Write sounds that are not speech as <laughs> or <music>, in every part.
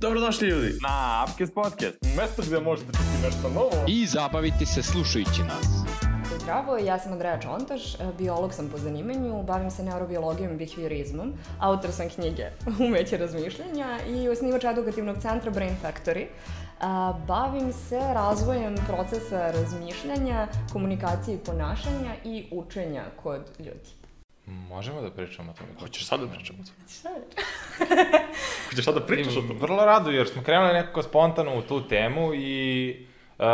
Dobrodošli ljudi! Na Upcast Podcast, mesto gde možete čuti nešto novo i zabaviti se slušajući nas. Zdravo, ja sam Andreja Čontaš, biolog sam po zanimanju, bavim se neurobiologijom i behaviorizmom, autor sam knjige <laughs> Umeće razmišljanja i osnivač edukativnog centra Brain Factory. Bavim se razvojem procesa razmišljanja, komunikacije i ponašanja i učenja kod ljudi. Možemo da pričamo o tome. Hoćeš sad da pričamo o tome? Je? <laughs> Hoćeš sad da pričaš o tome? Vrlo rado, jer smo krenuli nekako spontano u tu temu i Uh,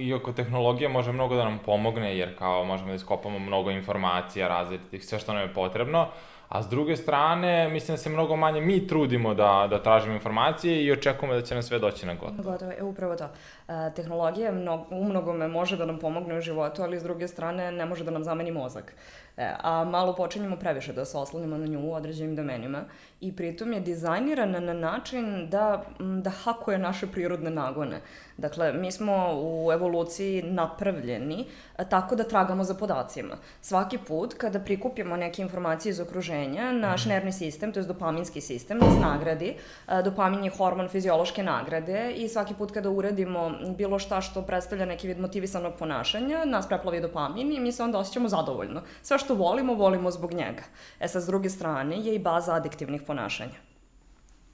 iako tehnologija može mnogo da nam pomogne, jer kao možemo da iskopamo mnogo informacija različitih, sve što nam je potrebno, a s druge strane, mislim da se mnogo manje mi trudimo da, da tražimo informacije i očekujemo da će nam sve doći na gotovo. Gotovo, e, upravo to. E, tehnologija mnog, u mnogome može da nam pomogne u životu, ali s druge strane ne može da nam zameni mozak. E, a malo počinjemo previše da se oslanimo na nju u određenim domenima i pritom je dizajnirana na način da, da hakuje naše prirodne nagone. Dakle, mi smo u evoluciji napravljeni a, tako da tragamo za podacima. Svaki put kada prikupimo neke informacije iz okruženja, naš mhm. nervni sistem, to je dopaminski sistem, nas nagradi. A, dopamin je hormon fiziološke nagrade i svaki put kada uradimo bilo šta što predstavlja neki vid motivisanog ponašanja, nas preplavi dopamin i mi se onda osjećamo zadovoljno. Sve što volimo, volimo zbog njega. E sad, s druge strane, je i baza adiktivnih ponašanja.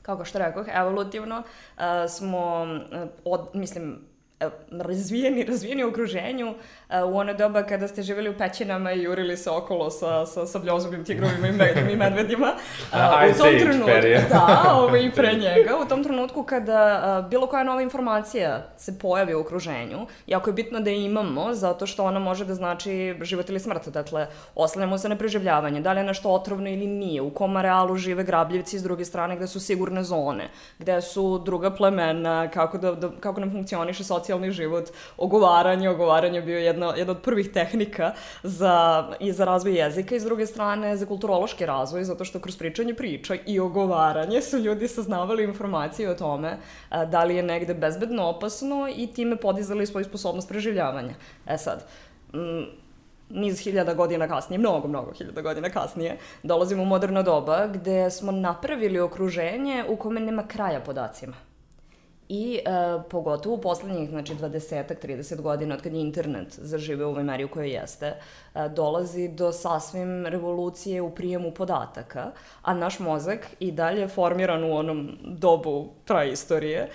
Kako što rekoh, evolutivno uh, smo, uh, od, mislim, razvijeni, razvijeni u okruženju u ono doba kada ste živjeli u pećinama i jurili se okolo sa, sa sabljozubim tigrovima i, med, i medvedima. A, <laughs> u tom trenutku, da, ovaj, i pre <laughs> njega, u tom trenutku kada bilo koja nova informacija se pojavi u okruženju, jako je bitno da je imamo, zato što ona može da znači život ili smrt. Dakle, oslanjamo se na preživljavanje, da li je nešto otrovno ili nije, u kom arealu žive grabljivci s druge strane, gde su sigurne zone, gde su druga plemena, kako, da, da, kako nam funkcioniše socijalno socijalni život, ogovaranje, ogovaranje bio jedna, jedna od prvih tehnika za, i za razvoj jezika i s druge strane za kulturološki razvoj, zato što kroz pričanje priča i ogovaranje su ljudi saznavali informacije o tome a, da li je negde bezbedno opasno i time podizali svoju sposobnost preživljavanja. E sad, m, niz hiljada godina kasnije, mnogo, mnogo hiljada godina kasnije, dolazimo u moderno doba gde smo napravili okruženje u kome nema kraja podacima. I e, pogotovo u poslednjih, znači, 20 30 godina od kad je internet zaživeo u ovoj meri u kojoj jeste, e, dolazi do sasvim revolucije u prijemu podataka, a naš mozak i dalje je formiran u onom dobu praistorije, e,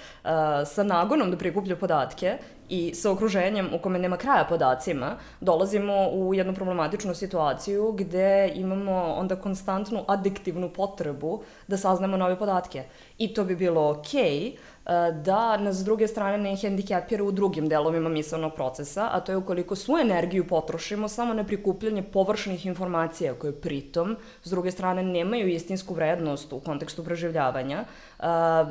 sa nagonom da prikuplja podatke i sa okruženjem u kome nema kraja podacima, dolazimo u jednu problematičnu situaciju gde imamo onda konstantnu adiktivnu potrebu da saznamo nove podatke. I to bi bilo okej, okay, da nas s druge strane ne hendikepira u drugim delovima misalnog procesa, a to je ukoliko svu energiju potrošimo samo na prikupljanje površnih informacija koje pritom, s druge strane, nemaju istinsku vrednost u kontekstu preživljavanja,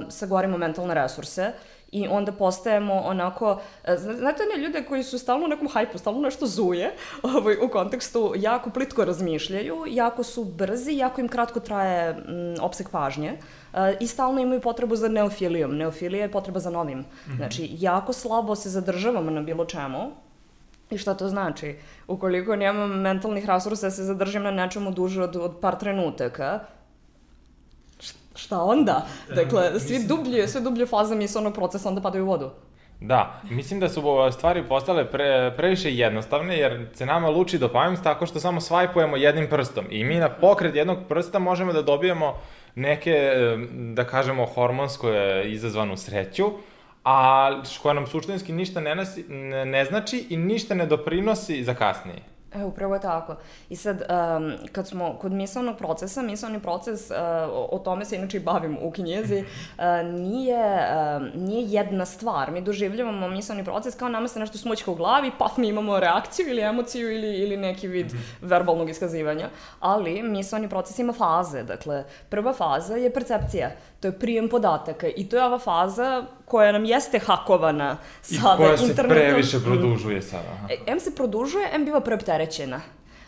sagorimo mentalne resurse i onda postajemo onako, znate one ljude koji su stalno u nekom hajpu, stalno nešto zuje, <laughs> ovaj, u kontekstu jako plitko razmišljaju, jako su brzi, jako im kratko traje m, opsek pažnje, uh, i stalno imaju potrebu za neofilijom. Neofilija je potreba za novim. Mm -hmm. Znači, jako slabo se zadržavamo na bilo čemu, I šta to znači? Ukoliko nemam mentalnih resursa da se zadržim na nečemu duže od, od par trenutaka, šta onda? Dakle, svi dublje, sve dublje faze misalnog procesa onda padaju u vodu. Da, mislim da su stvari postale pre, previše jednostavne, jer se nama luči dopamin tako što samo svajpujemo jednim prstom i mi na pokret jednog prsta možemo da dobijemo neke, da kažemo, hormonsko izazvanu sreću, a koja nam suštinski ništa ne, nasi, ne, ne znači i ništa ne doprinosi za kasnije. E, upravo je tako. I sad, um, kad smo kod misalnog procesa, misalni proces, uh, o tome se inače i bavim u knjezi, uh, nije, uh, nije jedna stvar. Mi doživljavamo misalni proces kao nama se nešto smućka u glavi, pa mi imamo reakciju ili emociju ili, ili neki vid mm -hmm. verbalnog iskazivanja. Ali misalni proces ima faze. Dakle, prva faza je percepcija to je prijem podataka i to je ova faza koja nam jeste hakovana sada internetom. I koja se internetom. previše produžuje sada. Aha. M se produžuje, M biva preopterećena.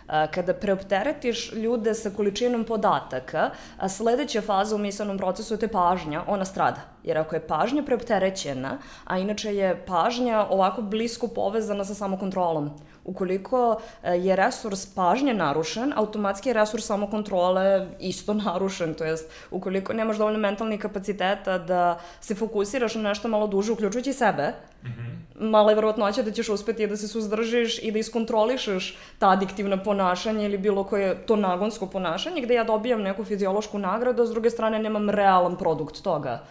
A, kada preopteretiš ljude sa količinom podataka, sledeća faza u misalnom procesu te pažnja, ona strada. Jer ako je pažnja preopterećena, a inače je pažnja ovako blisko povezana sa samokontrolom, Ukoliko e, je resurs pažnje narušen, automatski je resurs samokontrole isto <laughs> narušen, to jest ukoliko nemaš dovoljno mentalnih kapaciteta da se fokusiraš na nešto malo duže, uključujući sebe, mm -hmm. mala je verovatnoća da ćeš uspeti da se suzdržiš i da iskontrolišeš ta adiktivna ponašanja ili bilo koje to nagonsko ponašanje, gde ja dobijam neku fiziološku nagradu, a s druge strane nemam realan produkt toga.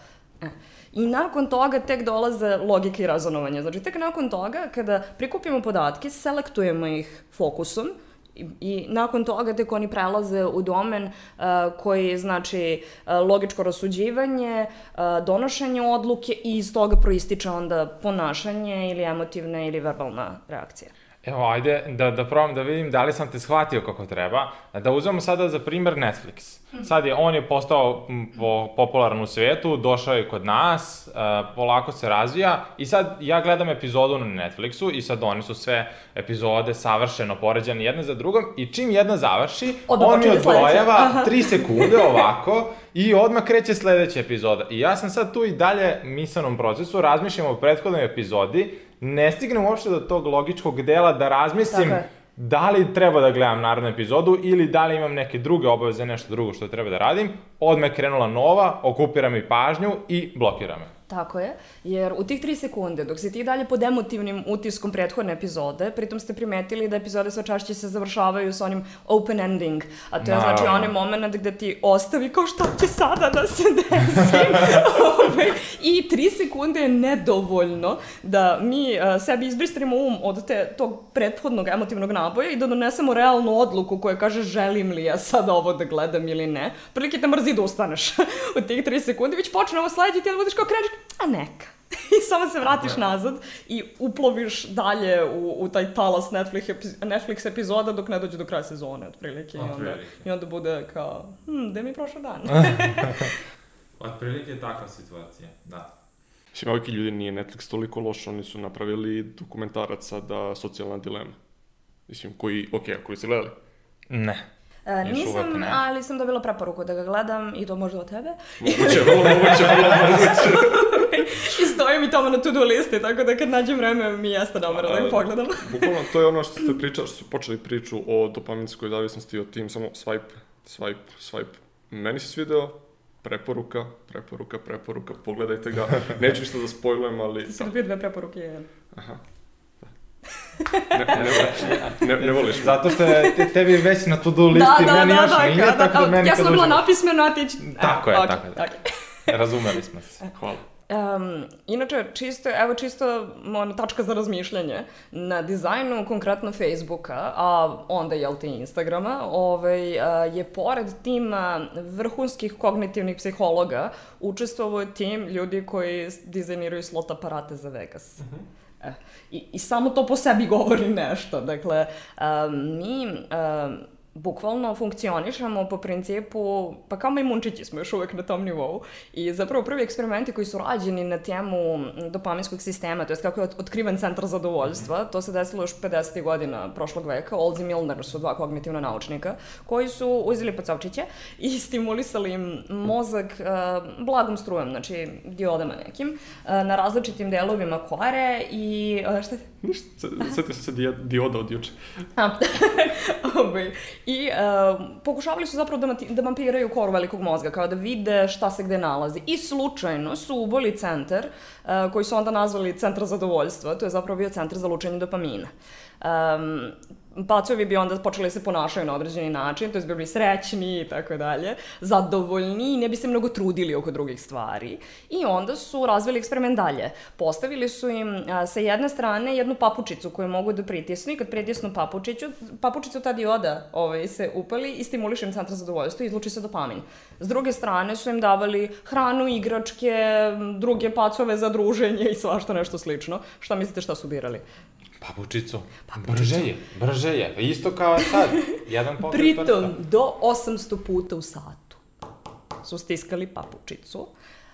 I nakon toga tek dolaze logika i razonovanje. Znači, tek nakon toga, kada prikupimo podatke, selektujemo ih fokusom, I, I nakon toga tek oni prelaze u domen uh, koji znači uh, logičko rasuđivanje, uh, donošenje odluke i iz toga proističe onda ponašanje ili emotivna ili verbalna reakcija. Evo, ajde da, da probam da vidim da li sam te shvatio kako treba. Da uzmemo sada za primer Netflix. Sad je, on je postao po, popularan u svetu, došao je kod nas, uh, polako se razvija i sad ja gledam epizodu na Netflixu i sad oni su sve epizode savršeno poređane jedna za drugom i čim jedna završi, Odmah on mi sledeća. 3 sekunde ovako i odmah kreće sledeća epizoda. I ja sam sad tu i dalje misanom procesu, razmišljam o prethodnoj epizodi, ne stignem uopšte do tog logičkog dela da razmislim da li treba da gledam narednu epizodu ili da li imam neke druge obaveze, nešto drugo što treba da radim, odmah je krenula nova, okupira mi pažnju i blokira me. Tako je, jer u tih tri sekunde, dok si ti dalje pod emotivnim utiskom prethodne epizode, pritom ste primetili da epizode sve češće se završavaju sa onim open ending, a to je Naravno. znači onaj moment gde ti ostavi kao šta će sada da se desi. <laughs> Ove, I tri sekunde je nedovoljno da mi uh, sebi izbristrimo um od te, tog prethodnog emotivnog naboja i da donesemo realnu odluku koja kaže želim li ja sad ovo da gledam ili ne. Prilike te mrzi da ustaneš <laughs> u tih tri sekunde, već počne ovo sledeći, ti da budeš kao kreneš, a neka. I samo se vratiš nazad i uploviš dalje u, u taj talas Netflix, epi, Netflix epizoda dok ne dođe do kraja sezone, otprilike. I onda. I onda bude kao, hm, gde mi je prošao dan? <laughs> Otprilike je takva situacija, da. Mislim, ovaki ljudi nije Netflix toliko loš, oni su napravili dokumentarac sada socijalna dilema. Mislim, koji, ok, ako li ste gledali? Ne. E, nisam, ne. ali sam dobila preporuku da ga gledam i to možda od tebe. Moguće, vrlo moguće, vrlo moguće. <laughs> I stoji mi tamo na to-do listi, tako da kad nađem vreme mi jeste namera da ga A, pogledam. <laughs> Bukvalno, to je ono što ste pričali, što su počeli priču o dopaminskoj zavisnosti, o tim samo swipe, swipe, swipe. Meni se svideo, preporuka, preporuka, preporuka, pogledajte ga. <laughs> Neću ništa da spojlujem, ali... Ti si dobio dve preporuke, jedan. Aha. Ne, ne, ne, ne voliš. Zato što je te- tebi već na to-do listi, meni još nije, tako da meni Ja sam dođe- napismeno, a ti... će- Tako E, je, ok, tako je, tako ok. Razumeli smo se. Hvala. Um, inače, čisto, evo čisto ono, tačka za razmišljanje. Na dizajnu konkretno Facebooka, a onda jel ti Instagrama, ovaj, a, je pored tima vrhunskih kognitivnih psihologa učestvovao tim ljudi koji dizajniraju slot aparate za Vegas. E, i, I samo to po sebi govori nešto. Dakle, mi bukvalno funkcionišemo po principu, pa kao majmunčići smo još uvek na tom nivou. I zapravo prvi eksperimenti koji su rađeni na temu dopaminskog sistema, to je kako je ot- otkriven centar zadovoljstva, to se desilo još 50. godina prošlog veka. Olds i Milner su dva kognitivna naučnika koji su uzeli pacovčiće i stimulisali im mozak uh, blagom strujom, znači diodama nekim, uh, na različitim delovima kore i uh, šta Ništa, setio sam se dioda od juče. A, I uh, pokušavali su zapravo da, da mampiraju koru velikog mozga, kao da vide šta se gde nalazi. I slučajno su uboli centar, uh, koji su onda nazvali centar zadovoljstva, to je zapravo bio centar za lučenje dopamina. Um, pacovi bi onda počeli da se ponašaju na određeni način, to je bili srećni i tako dalje, zadovoljni i ne bi se mnogo trudili oko drugih stvari. I onda su razvili eksperiment dalje. Postavili su im a, sa jedne strane jednu papučicu koju mogu da pritisnu i kad pritisnu papučiću, papučicu ta dioda ovaj, se upali i stimuliše im centar zadovoljstva i izluči se dopamin. S druge strane su im davali hranu, igračke, druge pacove za druženje i svašta nešto slično. Šta mislite šta su birali? Papučicu. Brže je, brže je. Isto kao sad. Jedan pokret Pritom, prsta. do 800 puta u satu su stiskali papučicu.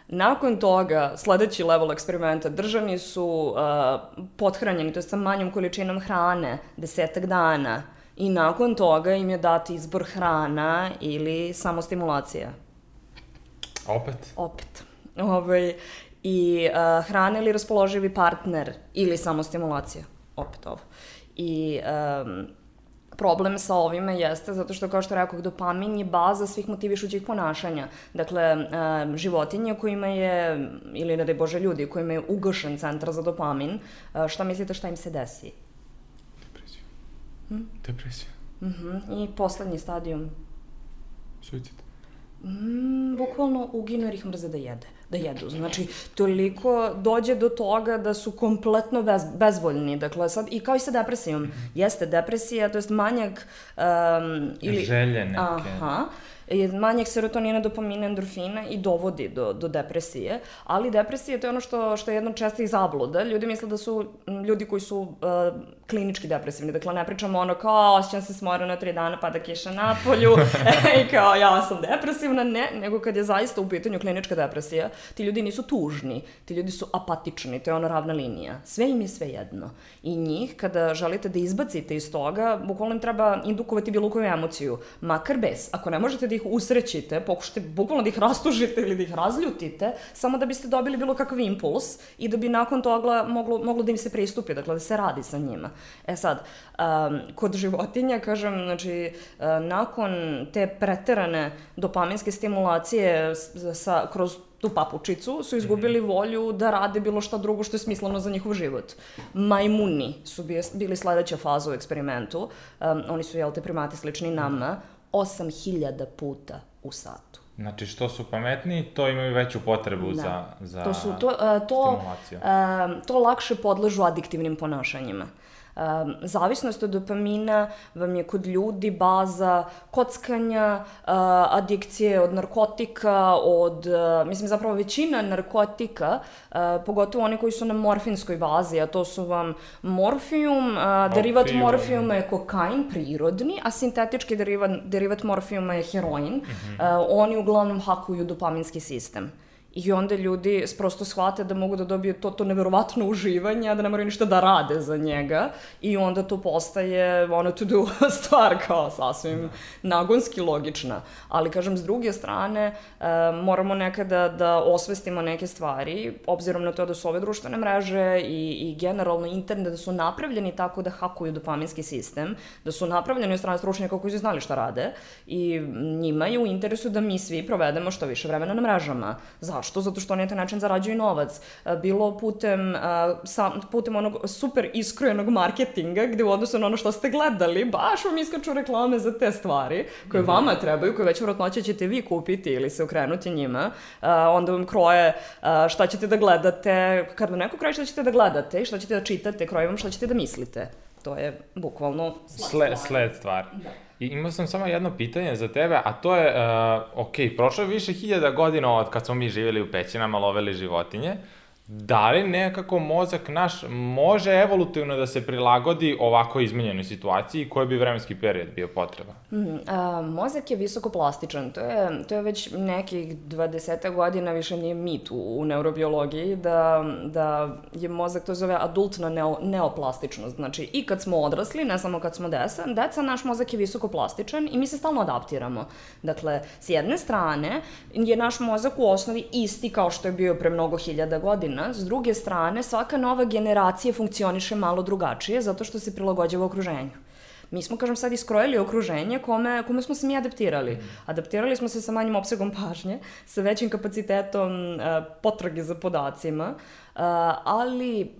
Nakon toga, sledeći level eksperimenta, držani su uh, pothranjeni, to je sa manjom količinom hrane, desetak dana I nakon toga im je dati izbor hrana ili samostimulacija. Opet? Opet. Ovaj, I uh, hrana ili raspoloživi partner ili samostimulacija. Opet ovo. I um, problem sa ovime jeste zato što, kao što rekao, dopamin je baza svih motivišućih ponašanja. Dakle, životinje kojima je, ili ne daj Bože ljudi, kojima je ugašen centar za dopamin, uh, šta mislite šta im se desi? Depresija. Hm? Depresija. Mhm. -huh. I poslednji stadijum? Suicid. Mm, bukvalno uginu jer ih mrze da jede da jedu. Znači, toliko dođe do toga da su kompletno bez, bezvoljni. Dakle, sad, i kao i sa depresijom. Jeste depresija, to jest manjak... Um, ili, Želje neke. Aha je manjak serotonina, dopamina, endorfina i dovodi do, do depresije, ali depresija to je ono što, što je jedno čestih zabluda. Ljudi misle da su ljudi koji su uh, klinički depresivni, dakle ne pričamo ono kao osjećam se smoreno tri dana, pada kiša na polju <laughs> <laughs> i kao ja sam depresivna, ne, nego kad je zaista u pitanju klinička depresija, ti ljudi nisu tužni, ti ljudi su apatični, to je ono ravna linija. Sve im je sve jedno. I njih, kada želite da izbacite iz toga, bukvalno im treba indukovati bilo koju emociju, makar bez. Ako ne možete da ih usrećite, pokušate bukvalno da ih rastužite ili da ih razljutite, samo da biste dobili bilo kakav impuls i da bi nakon toga moglo, moglo da im se pristupi, dakle da se radi sa njima. E sad, um, kod životinja, kažem, znači, uh, nakon te preterane dopaminske stimulacije sa, kroz tu papučicu, su izgubili volju da rade bilo šta drugo što je smisleno za njihov život. Majmuni su bili sledeća faza u eksperimentu. Um, oni su, jel te, primati slični nama. 8000 puta u satu. Znači, što su pametniji, to imaju veću potrebu da. za, za to su, to, uh, to, uh, to lakše podležu adiktivnim ponašanjima. Um, zavisnost od dopamina vam je kod ljudi baza kockanja, uh, adikcije od narkotika, od, uh, mislim zapravo većina narkotika, uh, pogotovo oni koji su na morfinskoj bazi, a to su vam morfijum, uh, derivat morfijuma je kokain prirodni, a sintetički derivat, derivat morfijuma je heroin. Mm -hmm. uh, oni uglavnom hakuju dopaminski sistem. I onda ljudi prosto shvate da mogu da dobiju to, to neverovatno uživanje, a da ne moraju ništa da rade za njega. I onda to postaje ono to do <laughs> stvar kao sasvim nagonski logična. Ali kažem, s druge strane, e, moramo nekada da osvestimo neke stvari, obzirom na to da su ove društvene mreže i, i generalno internet da su napravljeni tako da hakuju dopaminski sistem, da su napravljeni od strane stručnjaka koji su znali šta rade i njima je u interesu da mi svi provedemo što više vremena na mrežama. Zašto? Zašto? Zato što oni na taj način zarađuju novac. E, bilo putem, e, sa, putem onog super iskrojenog marketinga, gde u odnosu na ono što ste gledali, baš vam iskaču reklame za te stvari, koje mhm. vama trebaju, koje već vrotnoće ćete vi kupiti ili se okrenuti njima. E, onda vam kroje šta ćete da gledate, kad vam neko kroje šta ćete da gledate, šta ćete da čitate, kroje vam šta ćete da mislite. To je bukvalno sled, sled stvar. Da. I imao sam samo jedno pitanje za tebe, a to je, uh, ok, prošlo je više hiljada godina od kad smo mi živjeli u pećinama, loveli životinje, da li nekako mozak naš može evolutivno da se prilagodi ovako izmenjenoj situaciji i koji bi vremenski period bio potreba? Mm, a, mozak je visoko plastičan, to je, to je već nekih 20 godina više nije mit u, u neurobiologiji, da, da je mozak, to zove adultna neo, neoplastičnost, znači i kad smo odrasli, ne samo kad smo deca, deca, naš mozak je visoko plastičan i mi se stalno adaptiramo. Dakle, s jedne strane je naš mozak u osnovi isti kao što je bio pre mnogo hiljada godina, godina, s druge strane, svaka nova generacija funkcioniše malo drugačije zato što se prilagođava okruženju. Mi smo, kažem, sad iskrojili okruženje kome, kome smo se mi adaptirali. Adaptirali smo se sa manjim opsegom pažnje, sa većim kapacitetom uh, potrage za podacima, uh, ali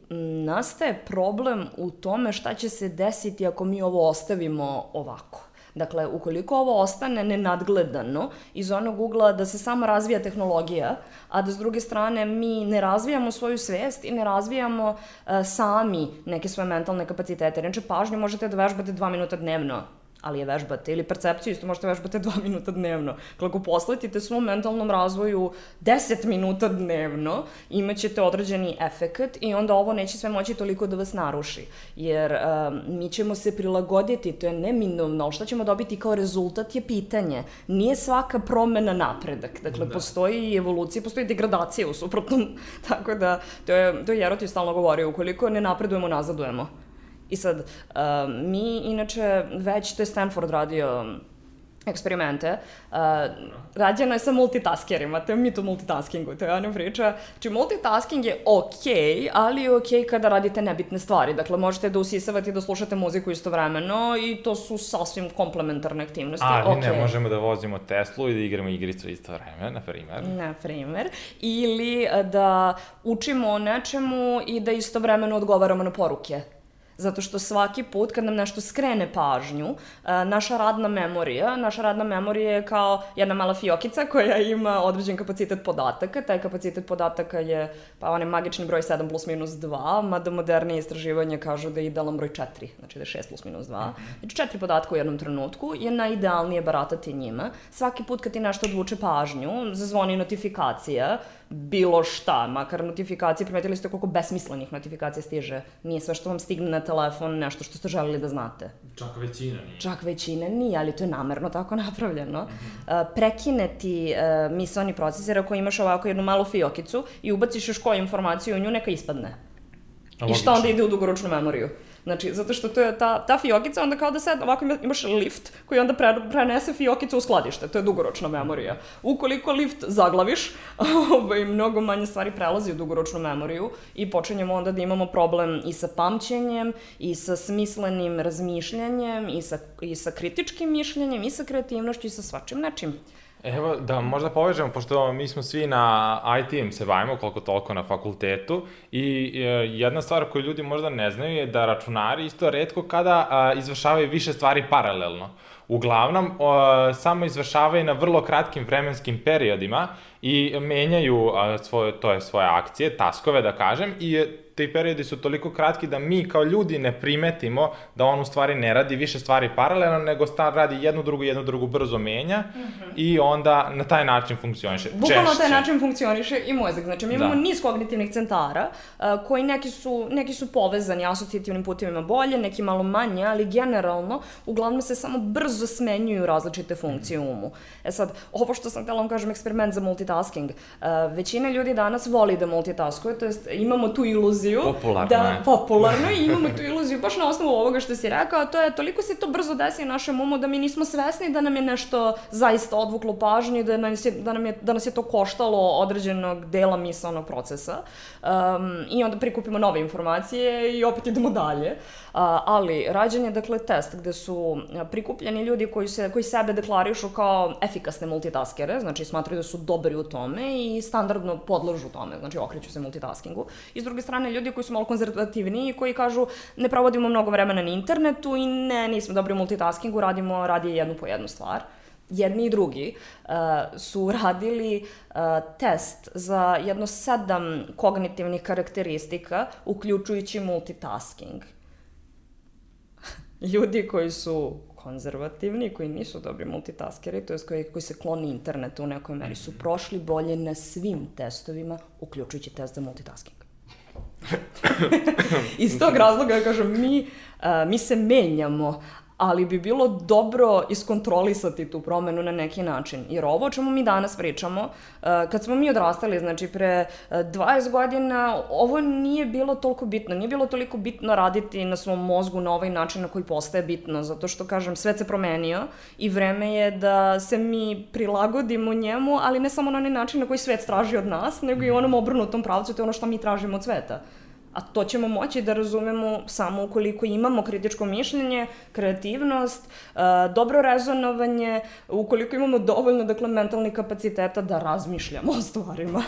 nastaje problem u tome šta će se desiti ako mi ovo ostavimo ovako. Dakle, ukoliko ovo ostane nenadgledano iz onog ugla da se samo razvija tehnologija, a da s druge strane mi ne razvijamo svoju svest i ne razvijamo uh, sami neke svoje mentalne kapacitete. Inače, pažnju možete da vežbate dva minuta dnevno ali je vežbate, ili percepciju isto možete vežbate dva <laughs> minuta dnevno. Ako posletite svom mentalnom razvoju 10 minuta dnevno, imaćete određeni efekt i onda ovo neće sve moći toliko da vas naruši. Jer um, mi ćemo se prilagoditi, to je neminovno, šta ćemo dobiti kao rezultat je pitanje. Nije svaka promena napredak. Dakle, da. postoji i evolucija, postoji degradacija u suprotnom. <laughs> Tako da, to je, to je Jeroti stalno govorio, ukoliko ne napredujemo, nazadujemo I sad, uh, mi inače već, to je Stanford radio eksperimente, uh, rađeno je sa multitaskerima, to je mit o multitaskingu, to je jedna priča. Znači, multitasking je okej, okay, ali je okej okay kada radite nebitne stvari. Dakle, možete da usisavate i da slušate muziku istovremeno i to su sasvim komplementarne aktivnosti. Ali okay. ne možemo da vozimo Teslu i da igramo igricu isto vreme, na primer. Na primer. Ili da učimo o nečemu i da istovremeno odgovaramo na poruke zato što svaki put kad nam nešto skrene pažnju, e, naša radna memorija, naša radna memorija je kao jedna mala fiokica koja ima određen kapacitet podataka, taj kapacitet podataka je pa onaj magični broj 7 plus minus 2, mada modernije istraživanje kažu da je idealan broj 4, znači da je 6 plus minus 2. Znači četiri podatka u jednom trenutku je najidealnije baratati njima. Svaki put kad ti nešto odvuče pažnju, zazvoni notifikacija, bilo šta, makar notifikacije, primetili ste koliko besmislenih notifikacija stiže. Nije sve što vam stigne na telefon nešto što ste želeli da znate. Čak većina nije. Čak većina nije, ali to je namerno tako <laughs> napravljeno. Mm -hmm. uh, prekine ti uh, misalni procesor ako imaš ovako jednu malu fiokicu i ubaciš još koju informaciju u nju, neka ispadne. I šta onda ide u dugoročnu memoriju? Znači, zato što to je ta, ta fiokica, onda kao da sad ovako imaš lift koji onda pre, prenese fiokicu u skladište, to je dugoročna memorija. Ukoliko lift zaglaviš, <laughs> ovaj, mnogo manje stvari prelazi u dugoročnu memoriju i počinjemo onda da imamo problem i sa pamćenjem, i sa smislenim razmišljanjem, i sa, i sa kritičkim mišljenjem, i sa kreativnošću, i sa svačim nečim. Evo, da možda povežemo, pošto mi smo svi na IT-em se bavimo, koliko toliko na fakultetu, i e, jedna stvar koju ljudi možda ne znaju je da računari isto redko kada izvršavaju više stvari paralelno. Uglavnom, o, samo izvršavaju na vrlo kratkim vremenskim periodima i menjaju a, svoje, to je svoje akcije, taskove da kažem, i ti periodi su toliko kratki da mi kao ljudi ne primetimo da on u stvari ne radi više stvari paralelno, nego star radi jednu drugu, jednu drugu brzo menja mm -hmm. i onda na taj način funkcioniše. Bukvalno na taj način funkcioniše i mozak. Znači, mi imamo da. niz kognitivnih centara uh, koji neki su, neki su povezani asocijativnim putevima bolje, neki malo manje, ali generalno uglavnom se samo brzo smenjuju različite funkcije u umu. E sad, ovo što sam htela vam kažem eksperiment za multitasking. Uh, većina ljudi danas voli da multitaskuje, to jest imamo tu iluziju. Popularno da, je. <laughs> Popularno i imamo tu iluziju baš na osnovu ovoga što si rekao, to je toliko se to brzo desi u našem umu da mi nismo svesni da nam je nešto zaista odvuklo pažnju da nas je, da nam je, da nas je to koštalo određenog dela misalnog procesa. Um, I onda prikupimo nove informacije i opet idemo dalje. Uh, ali rađen je dakle test gde su prikupljeni ljudi koji, se, koji sebe deklarišu kao efikasne multitaskere, znači smatraju da su dobri u tome i standardno podlažu tome, znači okreću se multitaskingu. I s druge strane ljudi koji su malo konzervativni i koji kažu ne provodimo mnogo vremena na internetu i ne, nismo dobri u multitaskingu, radimo radije jednu po jednu stvar jedni i drugi uh, su radili uh, test za jedno sedam kognitivnih karakteristika, uključujući multitasking <laughs> ljudi koji su konzervativni, koji nisu dobri multitaskeri, to je koji, koji se kloni internetu u nekoj meri, su prošli bolje na svim testovima, uključujući test za multitasking. <laughs> Iz tog razloga, ja kažem, mi, uh, mi se menjamo, ali bi bilo dobro iskontrolisati tu promenu na neki način. Jer ovo o čemu mi danas pričamo, uh, kad smo mi odrastali, znači pre 20 uh, godina, ovo nije bilo toliko bitno. Nije bilo toliko bitno raditi na svom mozgu na ovaj način na koji postaje bitno, zato što, kažem, svet se promenio i vreme je da se mi prilagodimo njemu, ali ne samo na onaj način na koji svet traži od nas, nego i onom obrnutom pravcu, to je ono što mi tražimo od sveta. A to ćemo moći da razumemo samo ukoliko imamo kritičko mišljenje, kreativnost, e, dobro rezonovanje, ukoliko imamo dovoljno dakle, mentalnih kapaciteta da razmišljamo <laughs> o stvarima.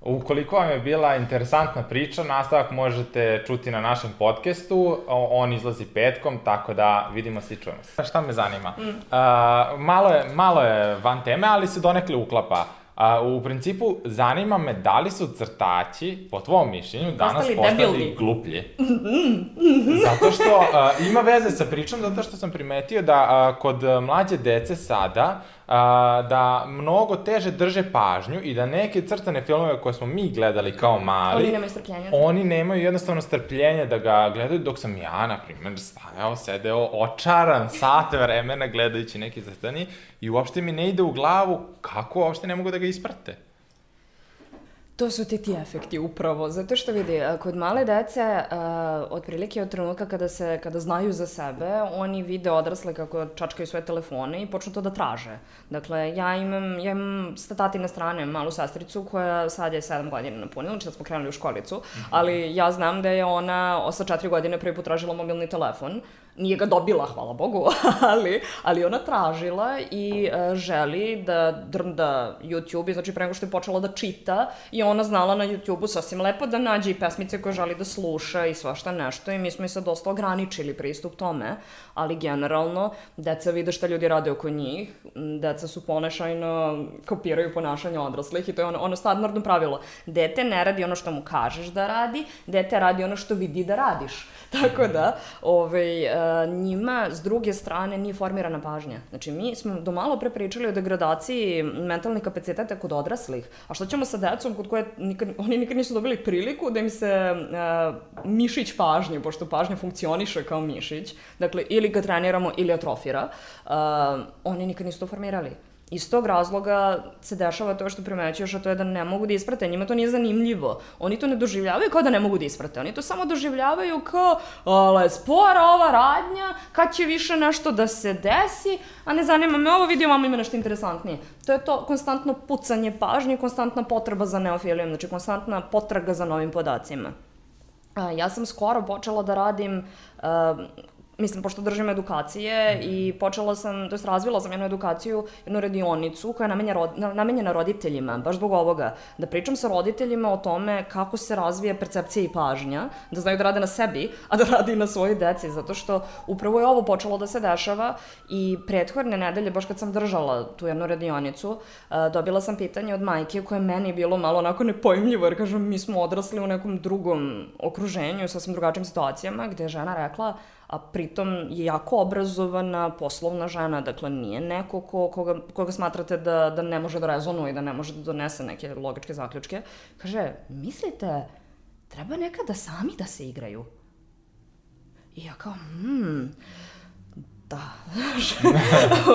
Ukoliko vam je bila interesantna priča, nastavak možete čuti na našem podcastu, on izlazi petkom, tako da vidimo se i čujemo se. Šta me zanima? Mm. Uh, malo, je, malo je van teme, ali se donekle uklapa. A, u principu, zanima me da li su crtači, po tvom mišljenju, danas postali, postali gluplji. zato što <laughs> a, ima veze sa pričom, zato što sam primetio da a, kod mlađe dece sada a, da mnogo teže drže pažnju i da neke crtane filmove koje smo mi gledali kao mali, oni nemaju strpljenja. Oni nemaju jednostavno strpljenje da ga gledaju dok sam ja, na primjer, stajao, sedeo, očaran sat vremena gledajući neki crtani i uopšte mi ne ide u glavu kako uopšte ne mogu da ga isprate. To su ti ti efekti upravo, zato što vidi, a, kod male dece, a, otprilike od trenutka kada se, kada znaju za sebe, oni vide odrasle kako čačkaju svoje telefone i počnu to da traže. Dakle, ja imam, ja imam sa tatine strane malu sestricu koja sad je 7 godina napunila, znači da smo krenuli u školicu, ali ja znam da je ona sa 4 godine prvi put tražila mobilni telefon, nije ga dobila, hvala Bogu, <laughs> ali, ali ona tražila i uh, želi da drnda YouTube, znači pre nego što je počela da čita i ona znala na YouTube-u sasvim lepo da nađe i pesmice koje želi da sluša i svašta nešto i mi smo i sad dosta ograničili pristup tome, ali generalno deca vide šta ljudi rade oko njih, deca su ponašajno, kopiraju ponašanje odraslih i to je ono, ono standardno pravilo. Dete ne radi ono što mu kažeš da radi, dete radi ono što vidi da radiš. <laughs> Tako da, ovaj, uh, njima s druge strane nije formirana pažnja. Znači, mi smo do malo pre pričali o degradaciji mentalnih kapaciteta kod odraslih. A šta ćemo sa decom kod koje nikad, oni nikad nisu dobili priliku da im se uh, mišić pažnje, pošto pažnja funkcioniše kao mišić, dakle, ili ga treniramo ili atrofira, uh, oni nikad nisu to formirali. Iz tog razloga se dešava to što primećuješ, a to je da ne mogu da isprate. Njima to nije zanimljivo. Oni to ne doživljavaju kao da ne mogu da isprate. Oni to samo doživljavaju kao, ale, spora ova radnja, kad će više nešto da se desi, a ne zanima me ovo video, mama ima nešto interesantnije. To je to konstantno pucanje pažnje, konstantna potreba za neofilijom, znači konstantna potraga za novim podacima. Ja sam skoro počela da radim mislim, pošto držim edukacije i počela sam, to jest razvila sam jednu edukaciju, jednu radionicu koja je namenjena, rod, namenjena roditeljima, baš zbog ovoga, da pričam sa roditeljima o tome kako se razvija percepcija i pažnja, da znaju da rade na sebi, a da rade i na svojoj deci, zato što upravo je ovo počelo da se dešava i prethodne nedelje, baš kad sam držala tu jednu radionicu, dobila sam pitanje od majke koje meni je bilo malo onako nepojmljivo, jer kažem, mi smo odrasli u nekom drugom okruženju, sasvim drugačijim situacijama, gde je žena rekla, a pritom je jako obrazovana, poslovna žena, dakle nije neko ko, koga, koga smatrate da, da ne može da rezonuje da ne može da donese neke logičke zaključke. Kaže, mislite, treba nekada sami da se igraju? I ja kao, hmm, da,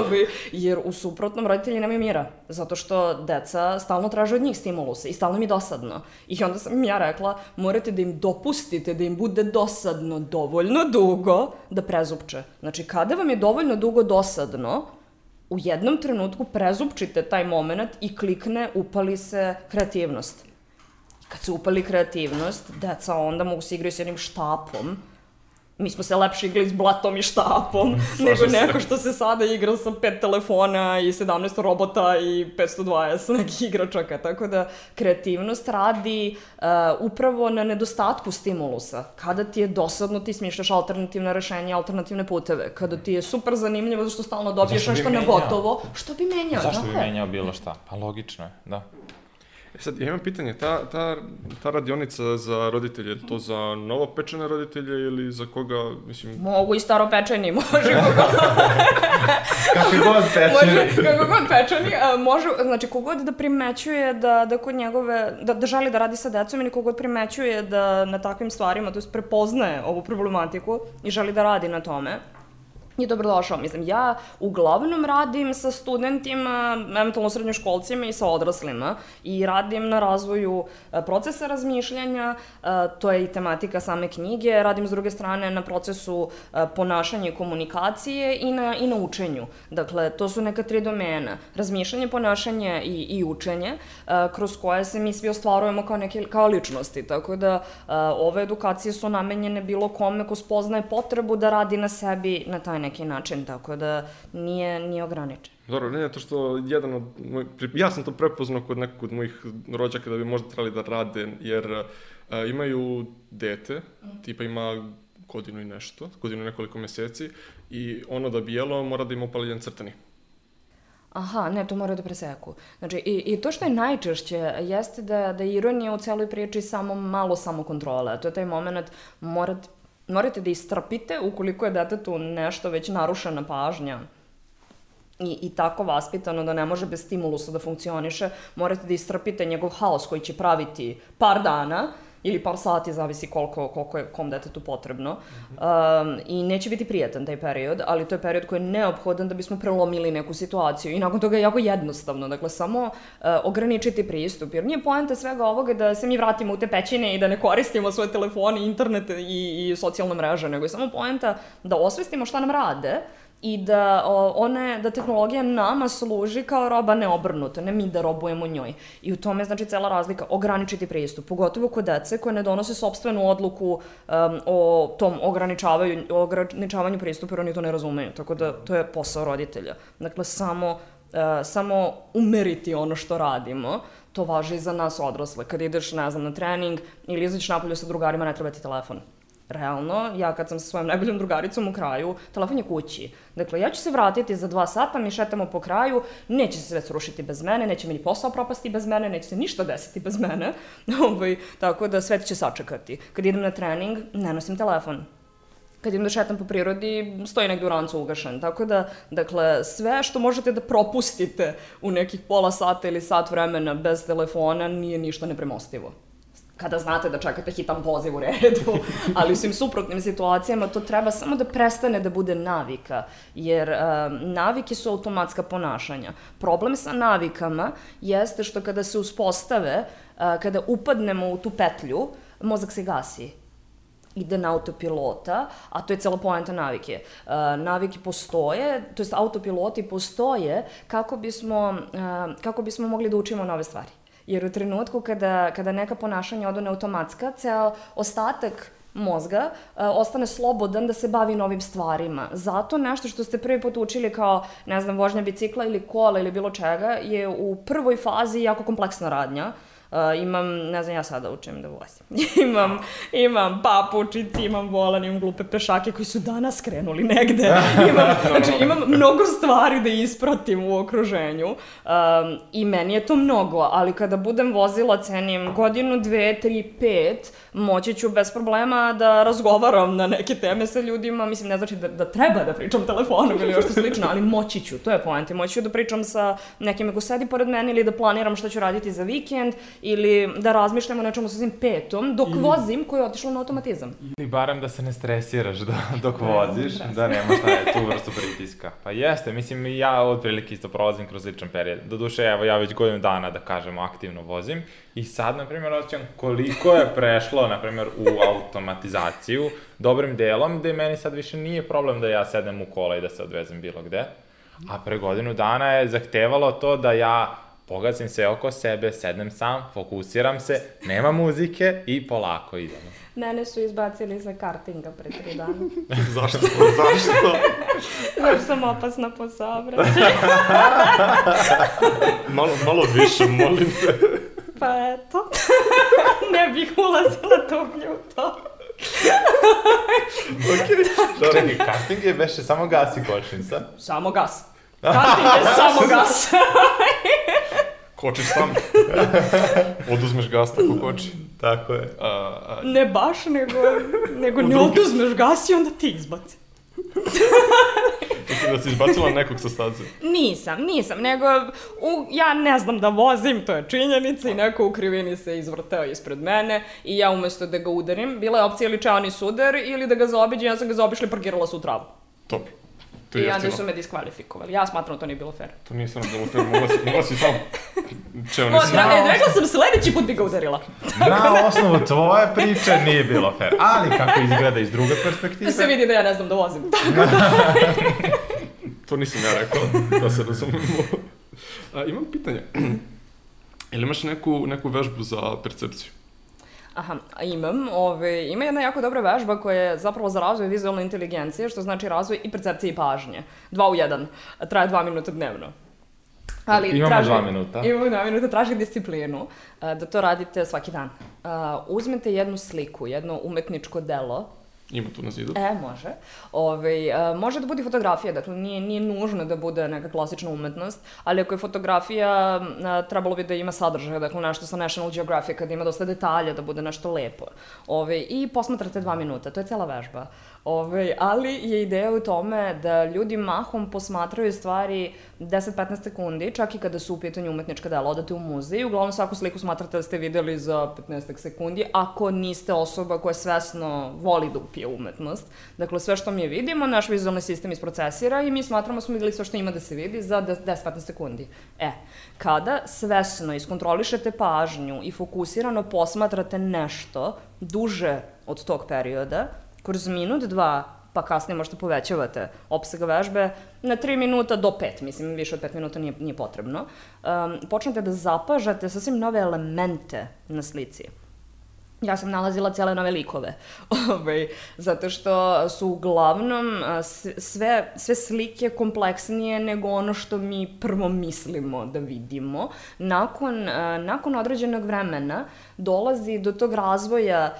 <laughs> jer u suprotnom roditelji nemaju mira, zato što deca stalno traže od njih stimuluse i stalno mi dosadno. I onda sam ja rekla, morate da im dopustite da im bude dosadno dovoljno dugo da prezupče. Znači, kada vam je dovoljno dugo dosadno, u jednom trenutku prezupčite taj moment i klikne, upali se kreativnost. Kad se upali kreativnost, deca onda mogu se igrati s jednim štapom, mi smo se lepše igrali s blatom i štapom, nego neko što se sada igra sa pet telefona i 17 robota i 520 nekih igračaka. Tako da kreativnost radi uh, upravo na nedostatku stimulusa. Kada ti je dosadno, ti smišljaš alternativne rešenja, alternativne puteve. Kada ti je super zanimljivo, zašto stalno dobiješ nešto na gotovo, što bi menjao? Zašto bi menjao bilo šta? Pa logično je, da. E sad, ja imam pitanje, ta, ta, ta radionica za roditelje, je to za novopečene roditelje ili za koga, mislim... Mogu i staropečeni, <laughs> može <laughs> kako god pečeni. može, kako god pečeni, a, može, znači kogod da primećuje da, da kod njegove, da, da želi da radi sa decom ili kogod primećuje da na takvim stvarima, to je prepoznaje ovu problematiku i želi da radi na tome, je dobrodošao. Mislim, ja uglavnom radim sa studentima, eventualno srednjoškolcima i sa odraslima i radim na razvoju e, procesa razmišljanja, e, to je i tematika same knjige, radim s druge strane na procesu e, ponašanja i komunikacije i na, i na učenju. Dakle, to su neka tri domena. Razmišljanje, ponašanje i, i učenje, kroz koje se mi svi ostvarujemo kao, neke, kao ličnosti. Tako da, ove edukacije su namenjene bilo kome ko spoznaje potrebu da radi na sebi na taj neki način, tako da nije, nije ograničen. Dobro, ne, to što jedan od moj, ja sam to prepoznao kod nekog od mojih rođaka da bi možda trebali da rade, jer a, imaju dete, mm. tipa ima godinu i nešto, godinu i nekoliko meseci, i ono da bi jelo mora da ima upaljen crtani. Aha, ne, to mora da preseku. Znači, i, i to što je najčešće jeste da, da ironija u celoj priči samo malo samokontrola. To je taj moment, morate, morate da istrpite ukoliko je detetu nešto već narušena pažnja. I, i tako vaspitano da ne može bez stimulusa da funkcioniše, morate da istrpite njegov haos koji će praviti par dana ili par sati, zavisi koliko, koliko je kom detetu potrebno. Um, I neće biti prijatan taj period, ali to je period koji je neophodan da bismo prelomili neku situaciju. I nakon toga je jako jednostavno, dakle, samo uh, ograničiti pristup. Jer nije poenta svega ovoga da se mi vratimo u te pećine i da ne koristimo svoje telefone, internet i, i socijalne mreže, nego je samo poenta da osvestimo šta nam rade, i da o, one, da tehnologija nama služi kao roba ne obrnuto, ne mi da robujemo njoj. I u tome znači cela razlika, ograničiti pristup, pogotovo kod dece koje ne donose sobstvenu odluku um, o tom ograničavanju, ograničavanju pristupa, jer oni to ne razumeju, tako da to je posao roditelja. Dakle, samo, uh, samo umeriti ono što radimo, to važi i za nas odrasle. Kad ideš, ne znam, na trening ili izađeš napolju sa drugarima, ne treba ti telefon realno, ja kad sam sa svojom najboljom drugaricom u kraju, telefon je kući. Dakle, ja ću se vratiti za dva sata, mi šetamo po kraju, neće se sve srušiti bez mene, neće mi ni posao propasti bez mene, neće se ništa desiti bez mene. <laughs> Ovaj, tako da sve će sačekati. Kad idem na trening, ne nosim telefon kad idem da šetam po prirodi, stoji negde u rancu ugašen. Tako da, dakle, sve što možete da propustite u nekih pola sata ili sat vremena bez telefona nije ništa nepremostivo kada znate da čekate hitan poziv u redu, <laughs> ali u svim suprotnim situacijama to treba samo da prestane da bude navika, jer um, navike su automatska ponašanja. Problem sa navikama jeste što kada se uspostave, uh, kada upadnemo u tu petlju, mozak se gasi ide na autopilota, a to je cela poenta navike. Uh, navike postoje, to jest autopiloti postoje kako bismo, uh, kako bismo mogli da učimo nove stvari. Jer u trenutku kada, kada neka ponašanja odu automatska, ceo ostatak mozga uh, ostane slobodan da se bavi novim stvarima. Zato nešto što ste prvi put učili kao, ne znam, vožnja bicikla ili kola ili bilo čega je u prvoj fazi jako kompleksna radnja. Uh, imam, ne znam, ja sada učim da vozim. <laughs> imam, imam papučici, imam volan, imam glupe pešake koji su danas krenuli negde. <laughs> imam, znači, imam mnogo stvari da ispratim u okruženju. Um, I meni je to mnogo, ali kada budem vozila cenim godinu, dve, tri, pet, moći ću bez problema da razgovaram na neke teme sa ljudima. Mislim, ne znači da, da treba da pričam telefonom ili što slično, ali moći ću, to je poenta. Moći ću da pričam sa nekim ko sedi pored mene ili da planiram šta ću raditi za vikend ili da razmišljam o nečemu sa svim petom, dok ili... vozim koji je otišao na automatizam. Ili barem da se ne stresiraš do, <laughs> dok voziš, da nemaš taj, tu vrstu pritiska. Pa jeste, mislim ja otprilike isto prolazim kroz ličan period. Doduše, evo ja već godinu dana, da kažemo, aktivno vozim i sad, na primjer, osjećam koliko je prešlo, na primjer, u automatizaciju, dobrim delom, gde meni sad više nije problem da ja sedem u kola i da se odvezem bilo gde. A pre godinu dana je zahtevalo to da ja pogazim sve oko sebe, sednem sam, fokusiram se, nema muzike i polako idemo. Mene su izbacili za kartinga pre tri dana. <laughs> Zašto? Zašto? Zato sam opasna po saobraćaju. <laughs> malo, malo više, molim te. Pa eto. <laughs> ne bih ulazila dublje u to. Okej. Okay. Čekaj, karting je veše samo gas i kočnica? Samo gas. Karting je <laughs> samo gas. Kočiš sam. Oduzmeš gas tako koči. Tako je. A, a... Ne baš, nego, nego ne oduzmeš gas i onda ti izbaci. Da si izbacila nekog sa staze? Nisam, nisam, nego u, ja ne znam da vozim, to je činjenica i neko u krivini se izvrteo ispred mene i ja umesto da ga udarim, bila je opcija ili čeani sudar ili da ga zaobiđem, ja sam ga zaobišla i parkirala se u travu. Dobro. To je I onda su me diskvalifikovali. Ja smatram da to nije bilo fair. To nije samo bilo fair, mogla si, mogla si sam... Čeo ne si... Da, e, rekla sam sledeći put bi ga udarila. Na osnovu tvoje priče nije bilo fair. Ali kako izgleda iz druge perspektive... Da se vidi da ja ne znam da vozim. <laughs> Tako da... to nisam ja rekao, da se razumemo. A, imam pitanje. <clears throat> Ili imaš neku, neku vežbu za percepciju? Aha, imam. Ove, ima jedna jako dobra vežba koja je zapravo za razvoj vizualne inteligencije, što znači razvoj i percepcije i pažnje. Dva u jedan. Traje dva minuta dnevno. Ali imamo traži, dva minuta. Imamo dva minuta, traži disciplinu da to radite svaki dan. Uh, uzmete jednu sliku, jedno umetničko delo Ima tu na zidu. E, može. Ove, a, može da bude fotografija, dakle nije, nije nužno da bude neka klasična umetnost, ali ako je fotografija, a, trebalo bi da ima sadržaj, dakle nešto sa National Geographic, da ima dosta detalja, da bude nešto lepo. Ove, I posmatrate dva minuta, to je cela vežba. Ove, ali je ideja u tome da ljudi mahom posmatraju stvari 10-15 sekundi, čak i kada su u pitanju umetnička dela. Odate u muzej, uglavnom svaku sliku smatrate da ste videli za 15 sekundi, ako niste osoba koja svesno voli da upije umetnost. Dakle, sve što mi vidimo, naš vizualni sistem isprocesira i mi smatramo da smo videli sve što ima da se vidi za 10-15 sekundi. E, kada svesno iskontrolišete pažnju i fokusirano posmatrate nešto duže od tog perioda, kroz minut, dva, pa kasnije možete povećavate opsega vežbe na 3 minuta do 5, mislim, više od 5 minuta nije, nije potrebno, um, počnete da zapažate sasvim nove elemente na slici. Ja sam nalazila cijele nove likove, <laughs> ovaj, zato što su uglavnom sve, sve slike kompleksnije nego ono što mi prvo mislimo da vidimo. Nakon, nakon određenog vremena dolazi do tog razvoja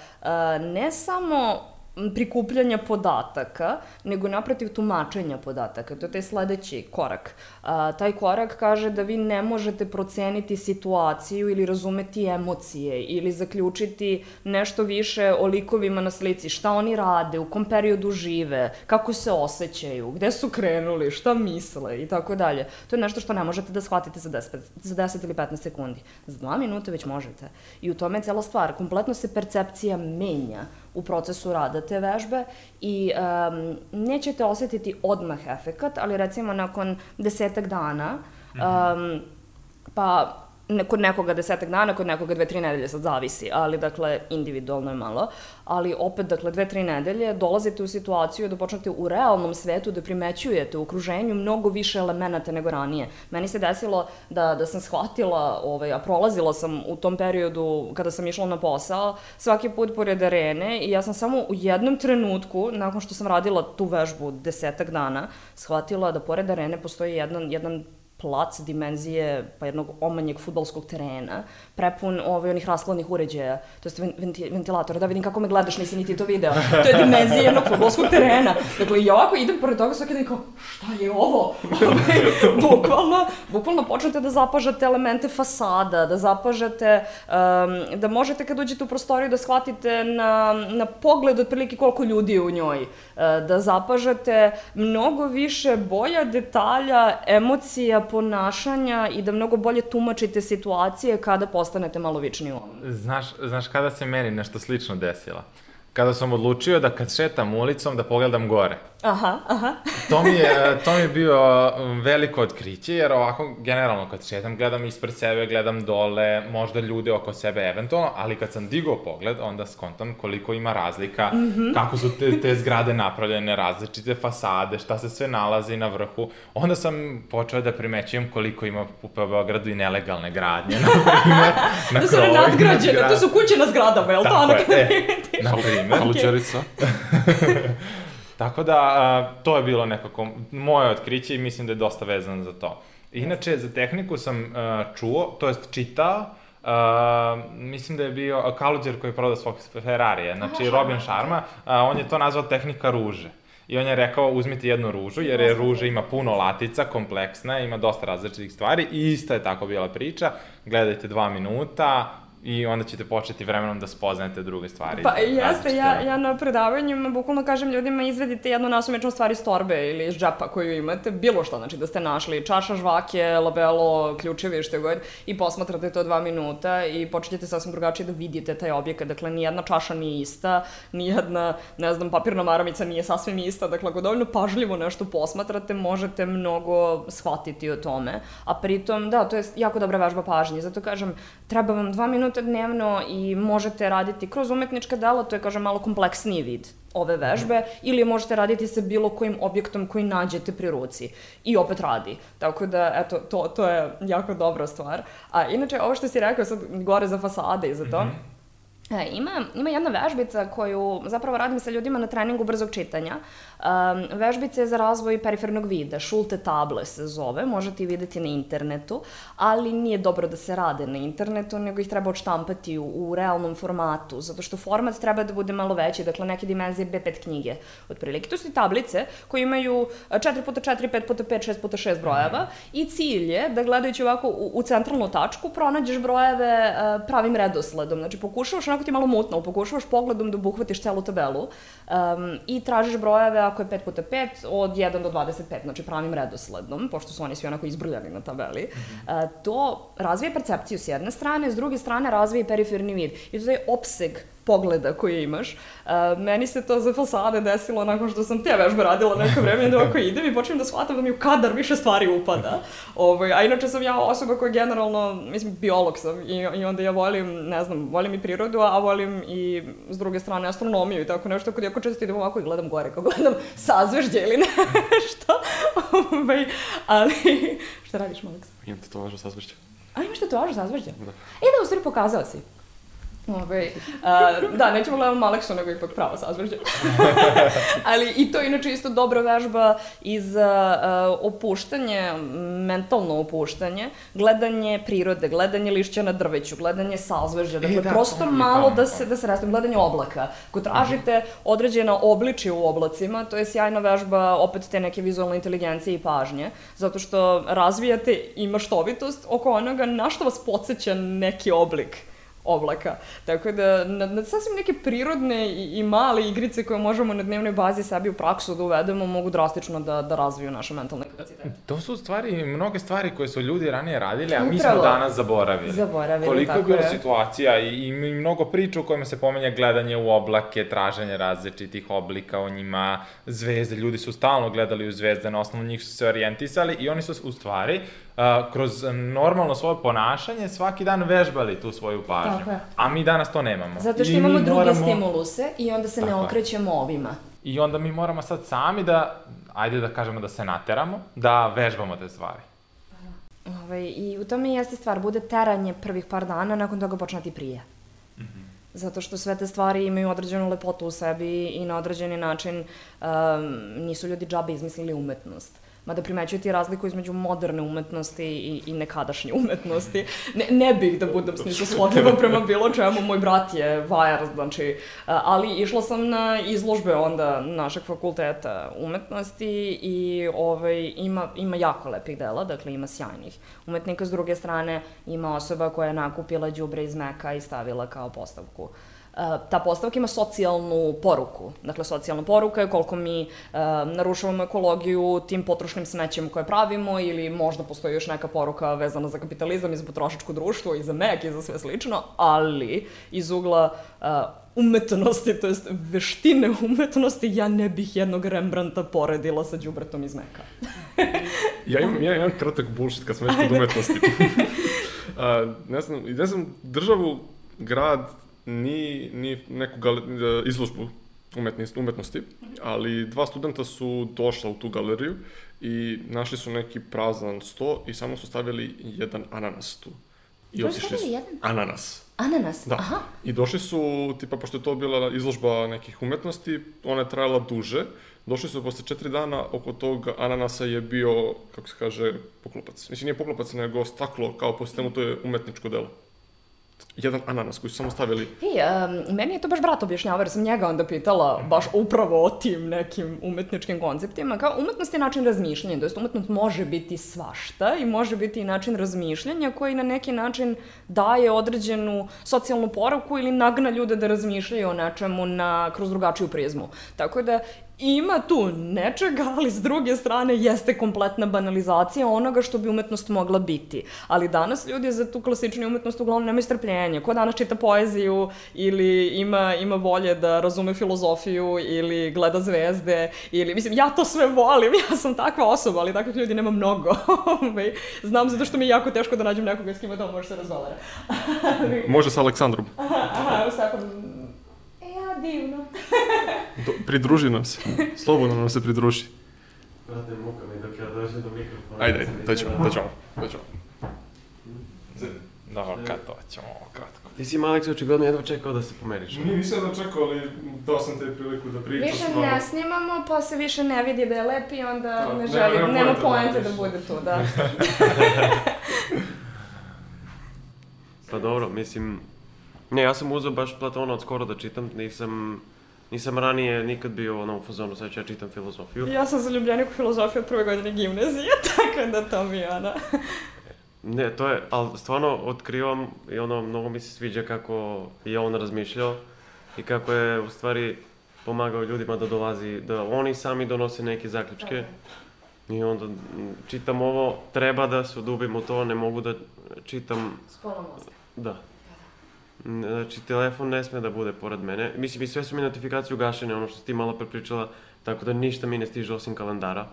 ne samo prikupljanja podataka, nego naprotiv tumačenja podataka. To je taj sledeći korak. A, taj korak kaže da vi ne možete proceniti situaciju ili razumeti emocije ili zaključiti nešto više o likovima na slici, šta oni rade, u kom periodu žive, kako se osjećaju, gde su krenuli, šta misle i tako dalje. To je nešto što ne možete da shvatite za 10, za 10 ili 15 sekundi. Za dva minuta već možete. I u tome je cela stvar. Kompletno se percepcija menja u procesu rada te vežbe i um, nećete osetiti odmah efekat, ali recimo nakon desetak dana, um, pa kod nekoga desetak dana, kod nekoga dve, tri nedelje, sad zavisi, ali dakle, individualno je malo, ali opet, dakle, dve, tri nedelje dolazite u situaciju da počnete u realnom svetu da primećujete u okruženju mnogo više elemenata nego ranije. Meni se desilo da, da sam shvatila, ovaj, a prolazila sam u tom periodu kada sam išla na posao, svaki put pored arene i ja sam samo u jednom trenutku, nakon što sam radila tu vežbu desetak dana, shvatila da pored arene postoji jedan, jedan plac dimenzije pa jednog omanjeg futbolskog terena, prepun ovaj, onih rasladnih uređaja, to je venti, ventilatora, da vidim kako me gledaš, nisi niti to video. To je dimenzija jednog futbolskog terena. Dakle, i ovako idem pored toga svaki dan kao, šta je ovo? <laughs> Ovaj, bukvalno, bukvalno počnete da zapažate elemente fasada, da zapažate, um, da možete kad uđete u prostoriju da shvatite na, na pogled otprilike koliko ljudi je u njoj, uh, da zapažate mnogo više boja, detalja, emocija, ponašanja i da mnogo bolje tumačite situacije kada postanete malo vični u ovom. Znaš, znaš kada se meni nešto slično desilo? Kada sam odlučio da kad šetam ulicom da pogledam gore. Aha, aha. to, mi je, to mi je bio um, veliko otkriće, jer ovako, generalno, kad šetam, gledam ispred sebe, gledam dole, možda ljude oko sebe eventualno, ali kad sam digao pogled, onda skontam koliko ima razlika, mm -hmm. kako su te, te zgrade napravljene, različite fasade, šta se sve nalazi na vrhu. Onda sam počeo da primećujem koliko ima u Beogradu i nelegalne gradnje, na primjer, <laughs> na da su nadgrađene, to su kuće na zgradama, je li to ono kada e, na primjer. Kalučerica. <laughs> Tako da, a, to je bilo nekako moje otkriće i mislim da je dosta vezano za to. Inače, za tehniku sam a, čuo, to jest čitao, Uh, mislim da je bio Kaluđer koji je prodao svog Ferrarija, znači Aha, Robin Sharma, uh, on je to nazvao tehnika ruže. I on je rekao uzmite jednu ružu, jer je ruža ima puno latica, kompleksna, ima dosta različitih stvari i ista je tako bila priča. Gledajte dva minuta, i onda ćete početi vremenom da spoznate druge stvari. Pa jeste, ja, ja na predavanjima bukvalno kažem ljudima izvedite jednu nasumičnu stvar iz torbe ili iz džepa koju imate, bilo što, znači da ste našli čaša žvake, labelo, ključevi, što god, i posmatrate to dva minuta i počinjete sasvim drugačije da vidite taj objekat, dakle nijedna čaša nije ista, nijedna, ne znam, papirna maramica nije sasvim ista, dakle ako dovoljno pažljivo nešto posmatrate, možete mnogo shvatiti o tome, a pritom, da, to je jako dobra vežba pažnje, zato kažem, treba vam dva minuta minuta dnevno i možete raditi kroz umetnička dela, to je, kažem, malo kompleksniji vid ove vežbe, ili možete raditi sa bilo kojim objektom koji nađete pri ruci. I opet radi. Tako da, eto, to, to je jako dobra stvar. A inače, ovo što si rekao sad gore za fasade i za to, mm -hmm ima, ima jedna vežbica koju zapravo radim sa ljudima na treningu brzog čitanja. Um, vežbica je za razvoj perifernog vida, šulte table se zove, možete i videti na internetu, ali nije dobro da se rade na internetu, nego ih treba odštampati u, u realnom formatu, zato što format treba da bude malo veći, dakle neke dimenzije B5 knjige, otprilike. To su i tablice koje imaju 4x4, 5x5, 6x6 brojeva i cilj je da gledajući ovako u, u centralnu tačku pronađeš brojeve uh, pravim redosledom, znači pokušavaš onako ti malo mutno, pokušavaš pogledom da obuhvatiš celu tabelu um, i tražiš brojeve ako je 5 puta 5 od 1 do 25, znači pravim redosledom, pošto su oni svi onako izbrljani na tabeli. Mm -hmm. to razvije percepciju s jedne strane, s druge strane razvije periferni vid. I to je opseg pogleda koje imaš. Uh, meni se to za fasade desilo nakon što sam te vežbe radila neko vreme, da ovako idem i počnem da shvatam da mi u kadar više stvari upada. Ovaj, a inače sam ja osoba koja generalno, mislim, biolog sam i, i onda ja volim, ne znam, volim i prirodu, a volim i s druge strane astronomiju i tako nešto, kod jako često idem ovako i gledam gore, kao gledam sazvežđe ili <laughs> nešto. ovaj, ali, <laughs> šta radiš, Maleks? Imam tetovažu sazvežđa. A imaš tetovažu sazvežđa? Da. E da, u stvari pokazao si. Ove, a, da, nećemo gledamo Aleksu, nego ipak pravo sazvežđe. <laughs> Ali i to je inače isto dobra vežba i za uh, opuštanje, mentalno opuštanje, gledanje prirode, gledanje lišća na drveću, gledanje sazvežđa, dakle, E, da, prosto je malo pametno. da se, da se rastavim, gledanje oblaka. Ako tražite određena obličja u oblacima, to je sjajna vežba opet te neke vizualne inteligencije i pažnje, zato što razvijate i maštovitost oko onoga na što vas podsjeća neki oblik oblaka. Tako da, na, na sasvim neke prirodne i, i male igrice koje možemo na dnevnoj bazi sebi u praksu da uvedemo mogu drastično da, da razviju naše mentalne kapacitete. To su stvari, mnoge stvari koje su ljudi ranije radili, a mi Upravo. smo danas zaboravili. Zaboravili, Koliko je tako bilo je. situacija i, i mnogo priča u kojima se pomenja gledanje u oblake, traženje različitih oblika o njima, zvezde, ljudi su stalno gledali u zvezde, na osnovu njih su se orijentisali i oni su u stvari uh, kroz normalno svoje ponašanje svaki dan vežbali tu svoju pažnju. Tako je. A mi danas to nemamo. Zato što I imamo druge moramo- stimuluse i onda se ne Tako je. okrećemo ovima. I onda mi moramo sad sami da, ajde da kažemo da se nateramo, da vežbamo te stvari. Ovaj, I u tome jeste stvar, bude teranje prvih par dana, nakon toga počne ti prije. Zato što sve te stvari imaju određenu lepotu u sebi i na određeni način um, nisu ljudi džabe izmislili umetnost. Mada primećujete i razliku između moderne umetnosti i, i nekadašnje umetnosti. Ne, ne bih da budem snižosvodljiva <laughs> prema bilo čemu, moj brat je vajar, znači, ali išla sam na izložbe onda našeg fakulteta umetnosti i ovaj, ima, ima jako lepih dela, dakle ima sjajnih umetnika, s druge strane ima osoba koja je nakupila đubre iz meka i stavila kao postavku. Uh, ta postavka ima socijalnu poruku. Dakle, socijalna poruka je koliko mi uh, narušavamo ekologiju tim potrošnim smećem koje pravimo ili možda postoji još neka poruka vezana za kapitalizam i za potrošačko društvo i za mek i za sve slično, ali iz ugla uh, umetnosti, to jest veštine umetnosti, ja ne bih jednog Rembrandta poredila sa đubretom iz meka. <laughs> Ja imam, ja imam kratak bullshit kad smo već kod umetnosti. <laughs> A, ne znam, ne znam, državu, grad, ni, ni neku gal, izložbu umetnosti, umetnosti, ali dva studenta su došla u tu galeriju i našli su neki prazan sto i samo su stavili jedan ananas tu. I su otišli su. jedan? Ananas. Ananas? Da. Aha. I došli su, tipa, pošto je to bila izložba nekih umetnosti, ona je trajala duže. Došli su posle četiri dana, oko tog ananasa je bio, kako se kaže, poklopac. Mislim, nije poklopac, nego staklo, kao po sistemu, to je umetničko delo. Jedan ananas koji su samo stavili. Hej, um, meni je to baš brat objašnjava, jer sam njega onda pitala baš upravo o tim nekim umetničkim konceptima. Kao, umetnost je način razmišljanja, to jest umetnost može biti svašta i može biti i način razmišljanja koji na neki način daje određenu socijalnu poruku ili nagna ljude da razmišljaju o nečemu na, kroz drugačiju prizmu. Tako da, ima tu nečega, ali s druge strane jeste kompletna banalizacija onoga što bi umetnost mogla biti. Ali danas ljudi za tu klasičnu umetnost uglavnom nemaju strpljenja. Ko danas čita poeziju ili ima, ima volje da razume filozofiju ili gleda zvezde ili, mislim, ja to sve volim, <laughs> ja sam takva osoba, ali takvih ljudi nema mnogo. <laughs> Ovaj, Znam zato što mi je jako teško da nađem nekoga s kime to može se razgovara. <laughs> Može sa Aleksandrom. Aha, evo Stefan, e, ja, divno. <laughs> Do, pridruži nam se. Slobodno nam se pridruži. Brate, muka mi dok ja dođem do mikrofona. Ajde, ajde, to ćemo, to ćemo, to ćemo. Dobro, kad to ćemo kratko. Ti si Malek se očigledno jedva čekao da se pomeriš. Nije nisam da čekao, ali dao sam te priliku da pričaš. Više stvarno. ne snimamo, pa se više ne vidi da je lep i onda Da, ne želim, nema nema poente da da bude tu, da. <laughs> Pa dobro, mislim... Ne, ja sam uzeo baš Platona od skoro da čitam, nisam... Nisam ranije nikad bio ono u fazonu, sad ću ja čitam filozofiju. Ja sam zaljubljenik u filozofiju od prve godine gimnazije, <laughs> tako da to mi je ona. <laughs> Ne, to je, ali stvarno otkrivam i ono, mnogo mi se sviđa kako je on razmišljao i kako je u stvari pomagao ljudima da dolazi, da oni sami donose neke zaključke. I onda čitam ovo, treba da se udubim u to, ne mogu da čitam, Spola mozga. da. Znači, telefon ne sme da bude pored mene. Mislim, i sve su mi notifikacije ugašene, ono što si ti malo prepričala, tako da ništa mi ne stiže osim kalendara.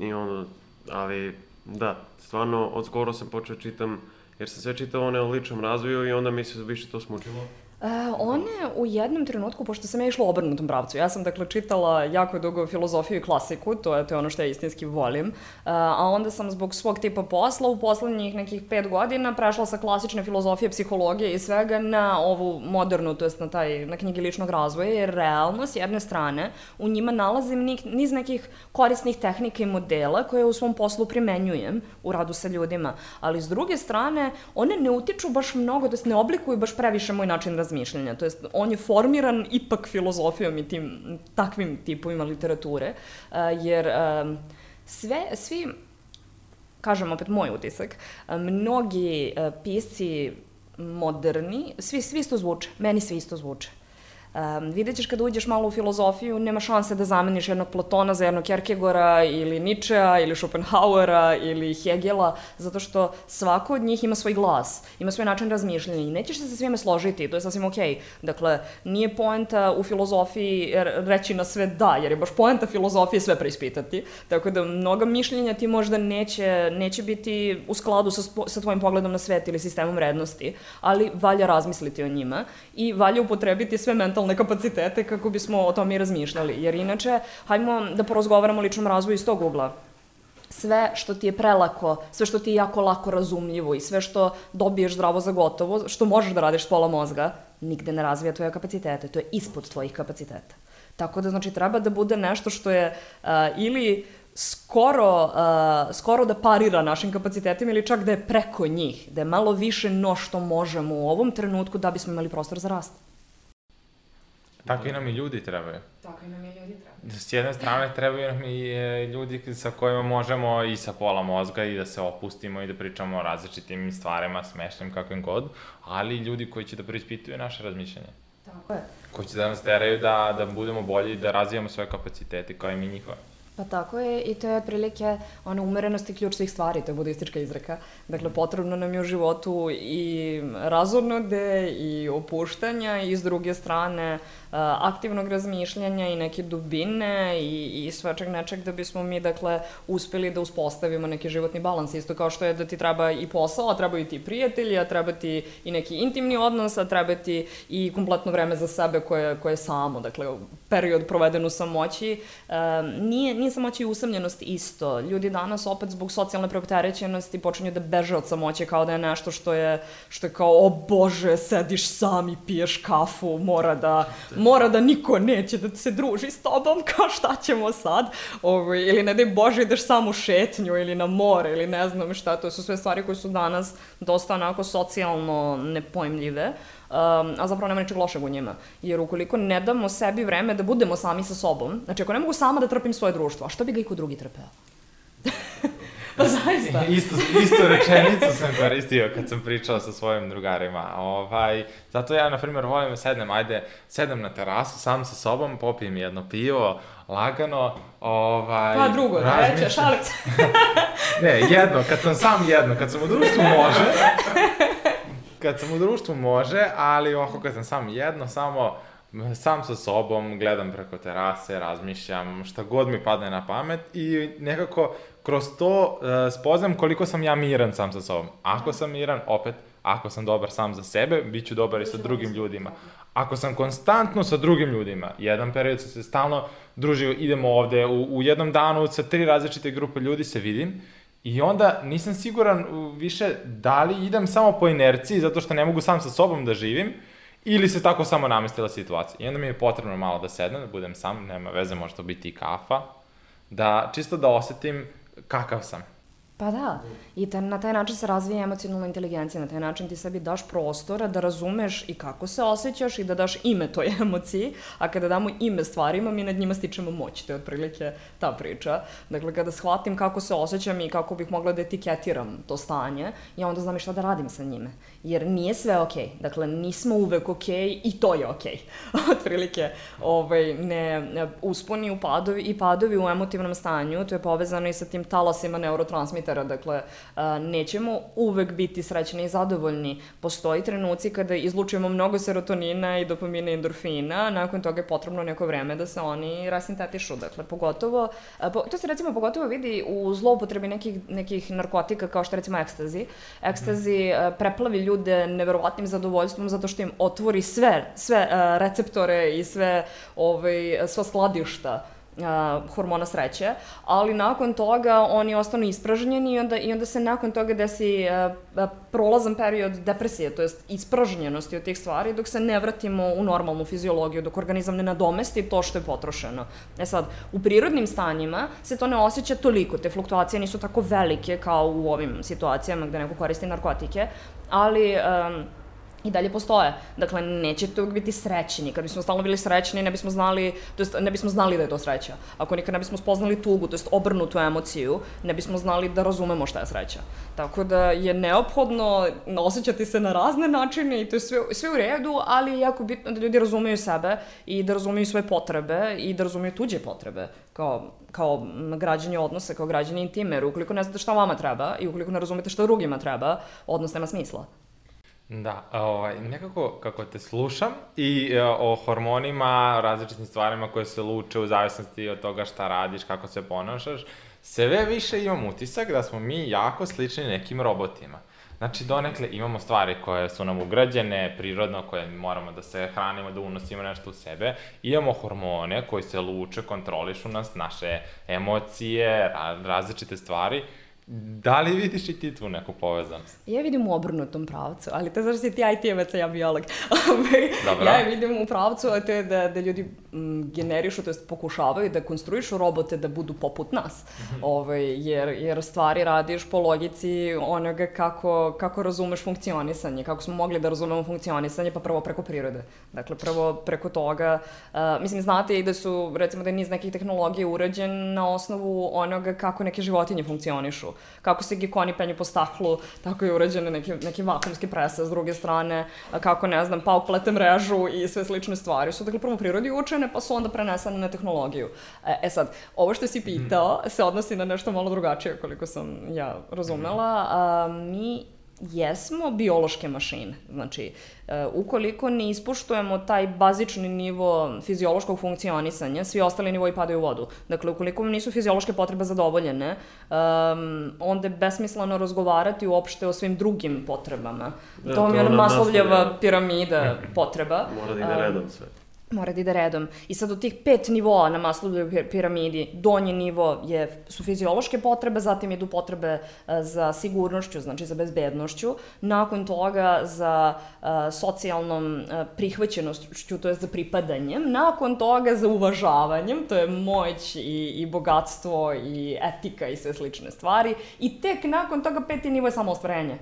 I ono, ali, da, stvarno, od skoro sam počeo čitam, jer sam sve čitao one o ličnom razvoju i onda mi se više to smučilo. E, one u jednom trenutku, pošto sam ja išla u obrnutom pravcu, ja sam dakle čitala jako dugo filozofiju i klasiku, to je, to je ono što ja istinski volim, e, a onda sam zbog svog tipa posla u poslednjih nekih pet godina prešla sa klasične filozofije, psihologije i svega na ovu modernu, to jest na, taj, na knjigi ličnog razvoja, jer realno, s jedne strane, u njima nalazim nik, niz nekih korisnih tehnika i modela koje u svom poslu primenjujem u radu sa ljudima, ali s druge strane, one ne utiču baš mnogo, to jest ne oblikuju baš previše moj način to jest on je formiran ipak filozofijom i tim takvim tipovima literature, uh, jer sve, svi kažem opet moj utisak, a, mnogi a, pisci moderni, svi, svi isto zvuče, meni svi isto zvuče. Um, vidjet ćeš kada uđeš malo u filozofiju, nema šanse da zameniš jednog Platona za jednog Kierkegaarda ili Nietzschea ili Schopenhauera ili Hegela, zato što svako od njih ima svoj glas, ima svoj način razmišljanja i nećeš se sa svime složiti, to je sasvim okej. Okay. Dakle, nije poenta u filozofiji re- reći na sve da, jer je baš poenta filozofije sve preispitati, tako da mnoga mišljenja ti možda neće, neće biti u skladu sa, sa tvojim pogledom na svet ili sistemom vrednosti, ali valja razmisliti o njima i valja upotrebiti sve mentalne kapacitete kako bismo o tome i razmišljali, jer inače, hajmo da porozgovaramo o ličnom razvoju iz tog ugla sve što ti je prelako, sve što ti je jako lako razumljivo i sve što dobiješ zdravo za gotovo, što možeš da radiš pola mozga, nigde ne razvija tvoje kapacitete, to je ispod tvojih kapaciteta. Tako da, znači, treba da bude nešto što je uh, ili skoro, uh, skoro da parira našim kapacitetima ili čak da je preko njih, da je malo više no što možemo u ovom trenutku da bismo imali prostor za rast. Takvi nam i ljudi trebaju. Tako i nam je ljudi treba. S jedne strane trebaju nam i e, ljudi sa kojima možemo i sa pola mozga i da se opustimo i da pričamo o različitim stvarima, smešnim, kakvim god, ali i ljudi koji će da preispituju naše razmišljanje. Tako je. Koji će da nas teraju da, da budemo bolji, da razvijamo svoje kapacitete kao i mi njihove. Pa tako je i to je otprilike ona umerenost i ključ svih stvari, to je budistička izreka. Dakle, potrebno nam je u životu i razonode i opuštanja i s druge strane aktivnog razmišljanja i neke dubine i, i svačeg nečeg da bismo mi, dakle, uspeli da uspostavimo neki životni balans. Isto kao što je da ti treba i posao, a treba i ti prijatelji, a treba ti i neki intimni odnos, a treba ti i kompletno vreme za sebe koje, koje je samo, dakle, period proveden u samoći. Um, nije, nije samoća i usamljenost isto. Ljudi danas opet zbog socijalne preopterećenosti počinju da beže od samoće kao da je nešto što je, što je kao, o bože, sediš sam i piješ kafu, mora da, mora da niko neće da se druži s tobom, kao šta ćemo sad? Ovo, ili ne daj bože ideš sam u šetnju ili na more ili ne znam šta, to su sve stvari koje su danas dosta onako socijalno nepojmljive. Um, a zapravo nema ničeg lošeg u njima. Jer ukoliko ne damo sebi vreme da budemo sami sa sobom, znači ako ne mogu sama da trpim svoje društvo, a što bi ga iko drugi trpeo? Pa zaista. <laughs> isto, isto rečenicu sam koristio kad sam pričao sa svojim drugarima. Ovaj, zato ja, na primjer, volim da sednem, ajde, sedem na terasu sam sa sobom, popijem jedno pivo, lagano, ovaj... Pa drugo, razmišljam- treće, šalim se. <laughs> Ne, jedno, kad sam sam jedno, kad sam u društvu može, kad sam u društvu može, ali ovako kad sam sam jedno, samo sam sa sobom, gledam preko terase, razmišljam, šta god mi padne na pamet i nekako kroz to uh, spoznam koliko sam ja miran sam sa sobom. Ako sam miran, opet, ako sam dobar sam za sebe, bit ću dobar i sa drugim ljudima. Ako sam konstantno sa drugim ljudima, jedan period sam se stalno družio, idemo ovde, u, u jednom danu sa tri različite grupe ljudi se vidim I onda nisam siguran više da li idem samo po inerciji zato što ne mogu sam sa sobom da živim ili se tako samo namestila situacija. I onda mi je potrebno malo da sednem, da budem sam, nema veze, može to biti i kafa, da čisto da osetim kakav sam. Pa da, i te, na taj način se razvija emocionalna inteligencija, na taj način ti sebi daš prostora da razumeš i kako se osjećaš i da daš ime toj <laughs> emociji, a kada damo ime stvarima, mi nad njima stičemo moć, to je otprilike ta priča. Dakle, kada shvatim kako se osjećam i kako bih mogla da etiketiram to stanje, ja onda znam i šta da radim sa njime. Jer nije sve okej, okay. dakle, nismo uvek okej okay, i to je okej. Okay. <laughs> otprilike, ovaj, ne, usponi u padovi i padovi u emotivnom stanju, to je povezano i sa tim talasima neurotransmitera dakle, nećemo uvek biti srećni i zadovoljni. Postoji trenuci kada izlučujemo mnogo serotonina i dopamina i endorfina, nakon toga je potrebno neko vreme da se oni rasintetišu, dakle, pogotovo, to se recimo pogotovo vidi u zloupotrebi nekih, nekih narkotika kao što recimo ekstazi. Ekstazi preplavi ljude neverovatnim zadovoljstvom zato što im otvori sve, sve receptore i sve, ovaj, sva skladišta uh, hormona sreće, ali nakon toga oni ostanu ispražnjeni i onda, i onda se nakon toga desi uh, prolazan period depresije, to jest ispražnjenosti od tih stvari, dok se ne vratimo u normalnu fiziologiju, dok organizam ne nadomesti to što je potrošeno. E sad, u prirodnim stanjima se to ne osjeća toliko, te fluktuacije nisu tako velike kao u ovim situacijama gde neko koristi narkotike, ali um, i dalje postoje. Dakle, nećete uvijek biti srećni. Kad bismo stalno bili srećni, ne bismo znali, to jest, ne bismo znali da je to sreća. Ako nikad ne bismo spoznali tugu, to jest obrnutu emociju, ne bismo znali da razumemo šta je sreća. Tako da je neophodno osjećati se na razne načine i to je sve, sve u redu, ali je jako bitno da ljudi razumeju sebe i da razumeju svoje potrebe i da razumeju tuđe potrebe kao, kao građanje odnosa, kao građanje intime, jer ukoliko ne znate šta vama treba i ukoliko ne razumete šta drugima treba, odnos nema smisla. Da, ovaj, nekako kako te slušam i e, o hormonima, različitim stvarima koje se luče u zavisnosti od toga šta radiš, kako se ponašaš, sve više imam utisak da smo mi jako slični nekim robotima. Znači, donekle imamo stvari koje su nam ugrađene, prirodno, koje moramo da se hranimo, da unosimo nešto u sebe. Imamo hormone koji se luče, kontrolišu nas, naše emocije, različite stvari Da li vidiš i ti tu neku povezanost? Ja vidim u obrnutom pravcu, ali to zašto si ti IT-evac, a ja biolog. <laughs> Ovaj, Dobro. ja je vidim u pravcu, a to je da, da ljudi generišu, to jest pokušavaju da konstruišu robote da budu poput nas. Mm -hmm. ovaj, jer, jer stvari radiš po logici onoga kako, kako razumeš funkcionisanje, kako smo mogli da razumemo funkcionisanje, pa prvo preko prirode. Dakle, prvo preko toga, uh, mislim, znate i da su, recimo da je niz nekih tehnologija urađen na osnovu onoga kako neke životinje funkcionišu kako se gekoni penju po staklu, tako je urađene neke, neke vakumske prese s druge strane, kako, ne znam, pauk plete mrežu i sve slične stvari. Su, dakle, prvo prirodi učene, pa su onda prenesene na tehnologiju. E, e sad, ovo što si pitao se odnosi na nešto malo drugačije, koliko sam ja razumela. A, mi jesmo biološke mašine. Znači, e, ukoliko ne ispuštujemo taj bazični nivo fiziološkog funkcionisanja, svi ostali nivoji padaju u vodu. Dakle, ukoliko nisu fiziološke potrebe zadovoljene, um, onda je besmisleno razgovarati uopšte o svim drugim potrebama. Da, to mi je maslovljava piramida potreba. Mora da ide redom sve mora da ide redom. I sad od tih pet nivoa na Maslowovoj piramidi, donji nivo je, su fiziološke potrebe, zatim idu potrebe uh, za sigurnošću, znači za bezbednošću, nakon toga za uh, socijalnom uh, prihvaćenošću, to je za pripadanjem, nakon toga za uvažavanjem, to je moć i, i bogatstvo i etika i sve slične stvari, i tek nakon toga peti nivo je samo ostvarenje.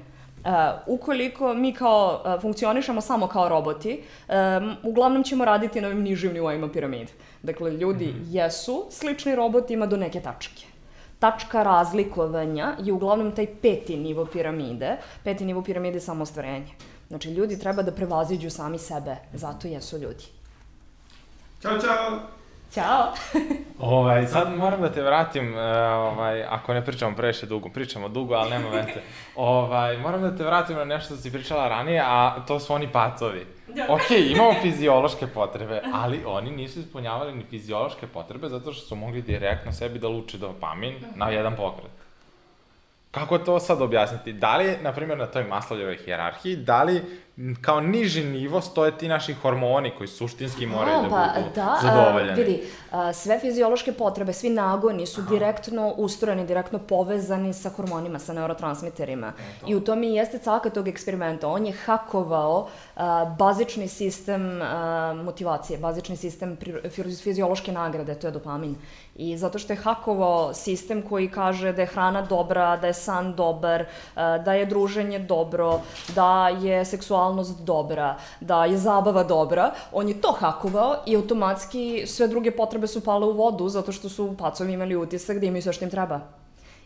Uh, ukoliko mi kao uh, funkcionišemo samo kao roboti, um, uglavnom ćemo raditi na ovim nižim nivoima piramide. Dakle, ljudi mm -hmm. jesu slični robotima do neke tačke. Tačka razlikovanja je uglavnom taj peti nivo piramide. Peti nivo piramide je samo ostvarenje. Znači, ljudi treba da prevaziđu sami sebe, zato jesu ljudi. Ćao, čao! Ćao! ovaj, sad moram da te vratim, uh, ovaj, ako ne pričamo previše dugo, pričamo dugo, ali nema veze. Ovaj, moram da te vratim na nešto što si pričala ranije, a to su oni pacovi. Da. ok, imamo fiziološke potrebe, ali oni nisu ispunjavali ni fiziološke potrebe zato što su mogli direktno sebi da luče dopamin na jedan pokret. Kako to sad objasniti? Da li, na primjer, na toj Maslovljevoj hjerarhiji, da li kao niži nivo stoje ti naši hormoni koji suštinski moraju da pa, budu da, a, zadovoljeni. vidi, a, sve fiziološke potrebe, svi nagoni su direktno ustrojeni, direktno povezani sa hormonima, sa neurotransmiterima. I u tome i jeste caka tog eksperimenta. On je hakovao a, bazični sistem motivacije, bazični sistem fiziološke nagrade, to je dopamin. I zato što je hakovao sistem koji kaže da je hrana dobra, da je san dobar, da je druženje dobro, da je seksualnost dobra, da je zabava dobra, on je to hakovao i automatski sve druge potrebe su pale u vodu zato što su pacovi imali utisak da imaju sve što im treba.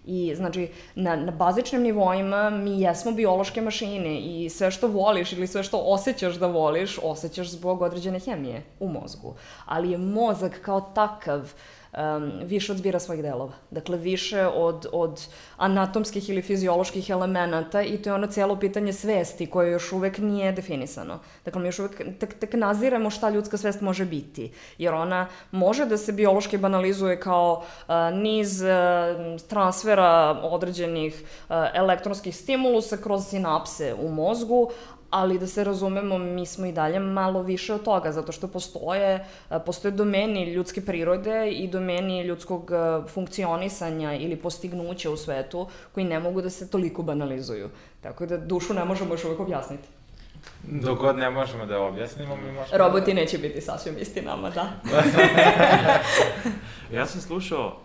I znači, na, na bazičnim nivoima mi jesmo biološke mašine i sve što voliš ili sve što osjećaš da voliš, osjećaš zbog određene hemije u mozgu. Ali je mozak kao takav um, više od zbira svojih delova. Dakle, više od, od anatomskih ili fizioloških elemenata i to je ono cijelo pitanje svesti koje još uvek nije definisano. Dakle, mi još uvek tek, tek naziramo šta ljudska svest može biti. Jer ona može da se biološki banalizuje kao uh, niz uh, transfera određenih uh, elektronskih stimulusa kroz sinapse u mozgu, ali da se razumemo, mi smo i dalje malo više od toga, zato što postoje, postoje domeni ljudske prirode i domeni ljudskog funkcionisanja ili postignuća u svetu koji ne mogu da se toliko banalizuju. Tako da dušu ne možemo još uvek objasniti. Dok god ne možemo da objasnimo, mi možemo... Roboti neće biti sasvim isti nama, da. <laughs> Ja sam slušao,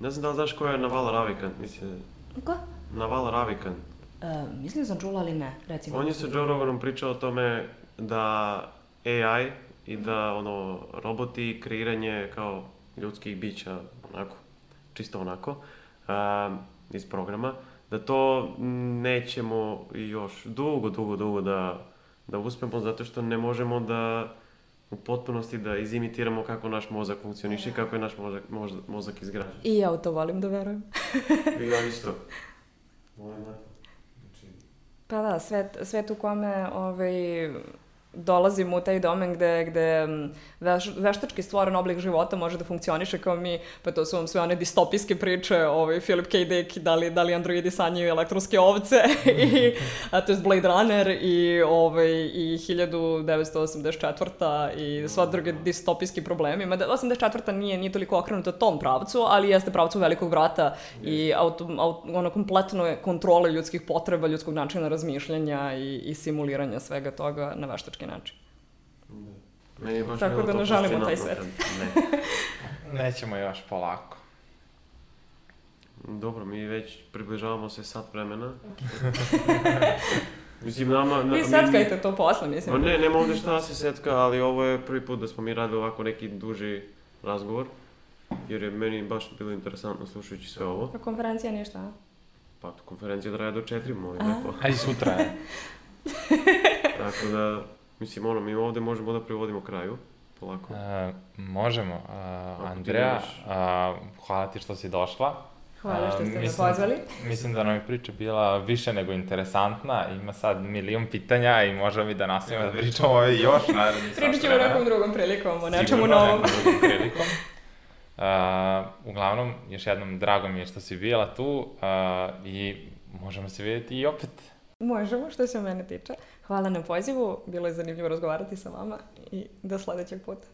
ne znam da li znaš ko je Naval Ravikant, mislim, Ko? Naval Ravikant. E, mislim da sam čula, ali ne, recimo. On je sa Joe Roganom pričao o tome da AI i da ono, roboti, kreiranje kao ljudskih bića, onako, čisto onako, um, iz programa, da to nećemo još dugo, dugo, dugo da, da uspemo, zato što ne možemo da u potpunosti da izimitiramo kako naš mozak funkcioniše i kako je naš mozak, mozak, mozak izgrađen. I ja u to volim da verujem. I <laughs> ja isto. Volim da. Pa da, svet, svet u kome ovaj, dolazimo u taj domen gde, gde veš, veštački stvoren oblik života može da funkcioniše kao mi, pa to su vam sve one distopijske priče, ovaj, Philip K. Dick, da li, da li androidi sanjaju elektronske ovce, <laughs> i, a, to je Blade Runner i, ovaj, i 1984. i sva druge distopijski problemi. Mada 84. nije, nije toliko okrenuta tom pravcu, ali jeste pravcu velikog vrata i auto, auto, ono kompletno kontrole ljudskih potreba, ljudskog načina razmišljanja i, i simuliranja svega toga na veštački način. Meni je baš Tako da ne žalimo taj svet. Ne. <laughs> Nećemo još polako. Dobro, mi već približavamo se sat vremena. <laughs> Mislim, nama... na- Vi mi- seckajte to posle, mislim. ne, nema ovde šta se setka, ali ovo je prvi put da smo mi radili ovako neki duži razgovor. Jer je meni baš bilo interesantno slušajući sve ovo. A konferencija ništa, a? Pa konferencija traje do četiri, molim lepo. A i sutra. Tako da, mislim, ono, mi ovde možemo da privodimo kraju. Polako. E, možemo. Ako ti Andreja, nemaš- uh, hvala ti što si došla. Hvala što A, ste me pozvali. Mislim da nam je priča bila više nego interesantna, ima sad milion pitanja i možemo i da nastavimo da pričamo ovo još <laughs> Pričat ćemo nekom drugom prilikom o nečemu Sigurno novom. nekom drugom <laughs> prilikom. Uh, uglavnom, još jednom drago mi je što si bila tu uh, i možemo se vidjeti i opet. Možemo, što se mene tiče. Hvala na pozivu, bilo je zanimljivo razgovarati sa vama i do sledećeg puta.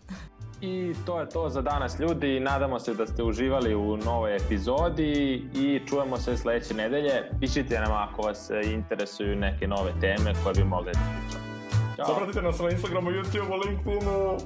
I to je to za danas ljudi, nadamo se da ste uživali u novoj epizodi i čujemo se sledeće nedelje. Pišite nam ako vas interesuju neke nove teme koje bi mogli da pričamo. Ćao! Zapratite nas na Instagramu, YouTubeu, LinkedInu.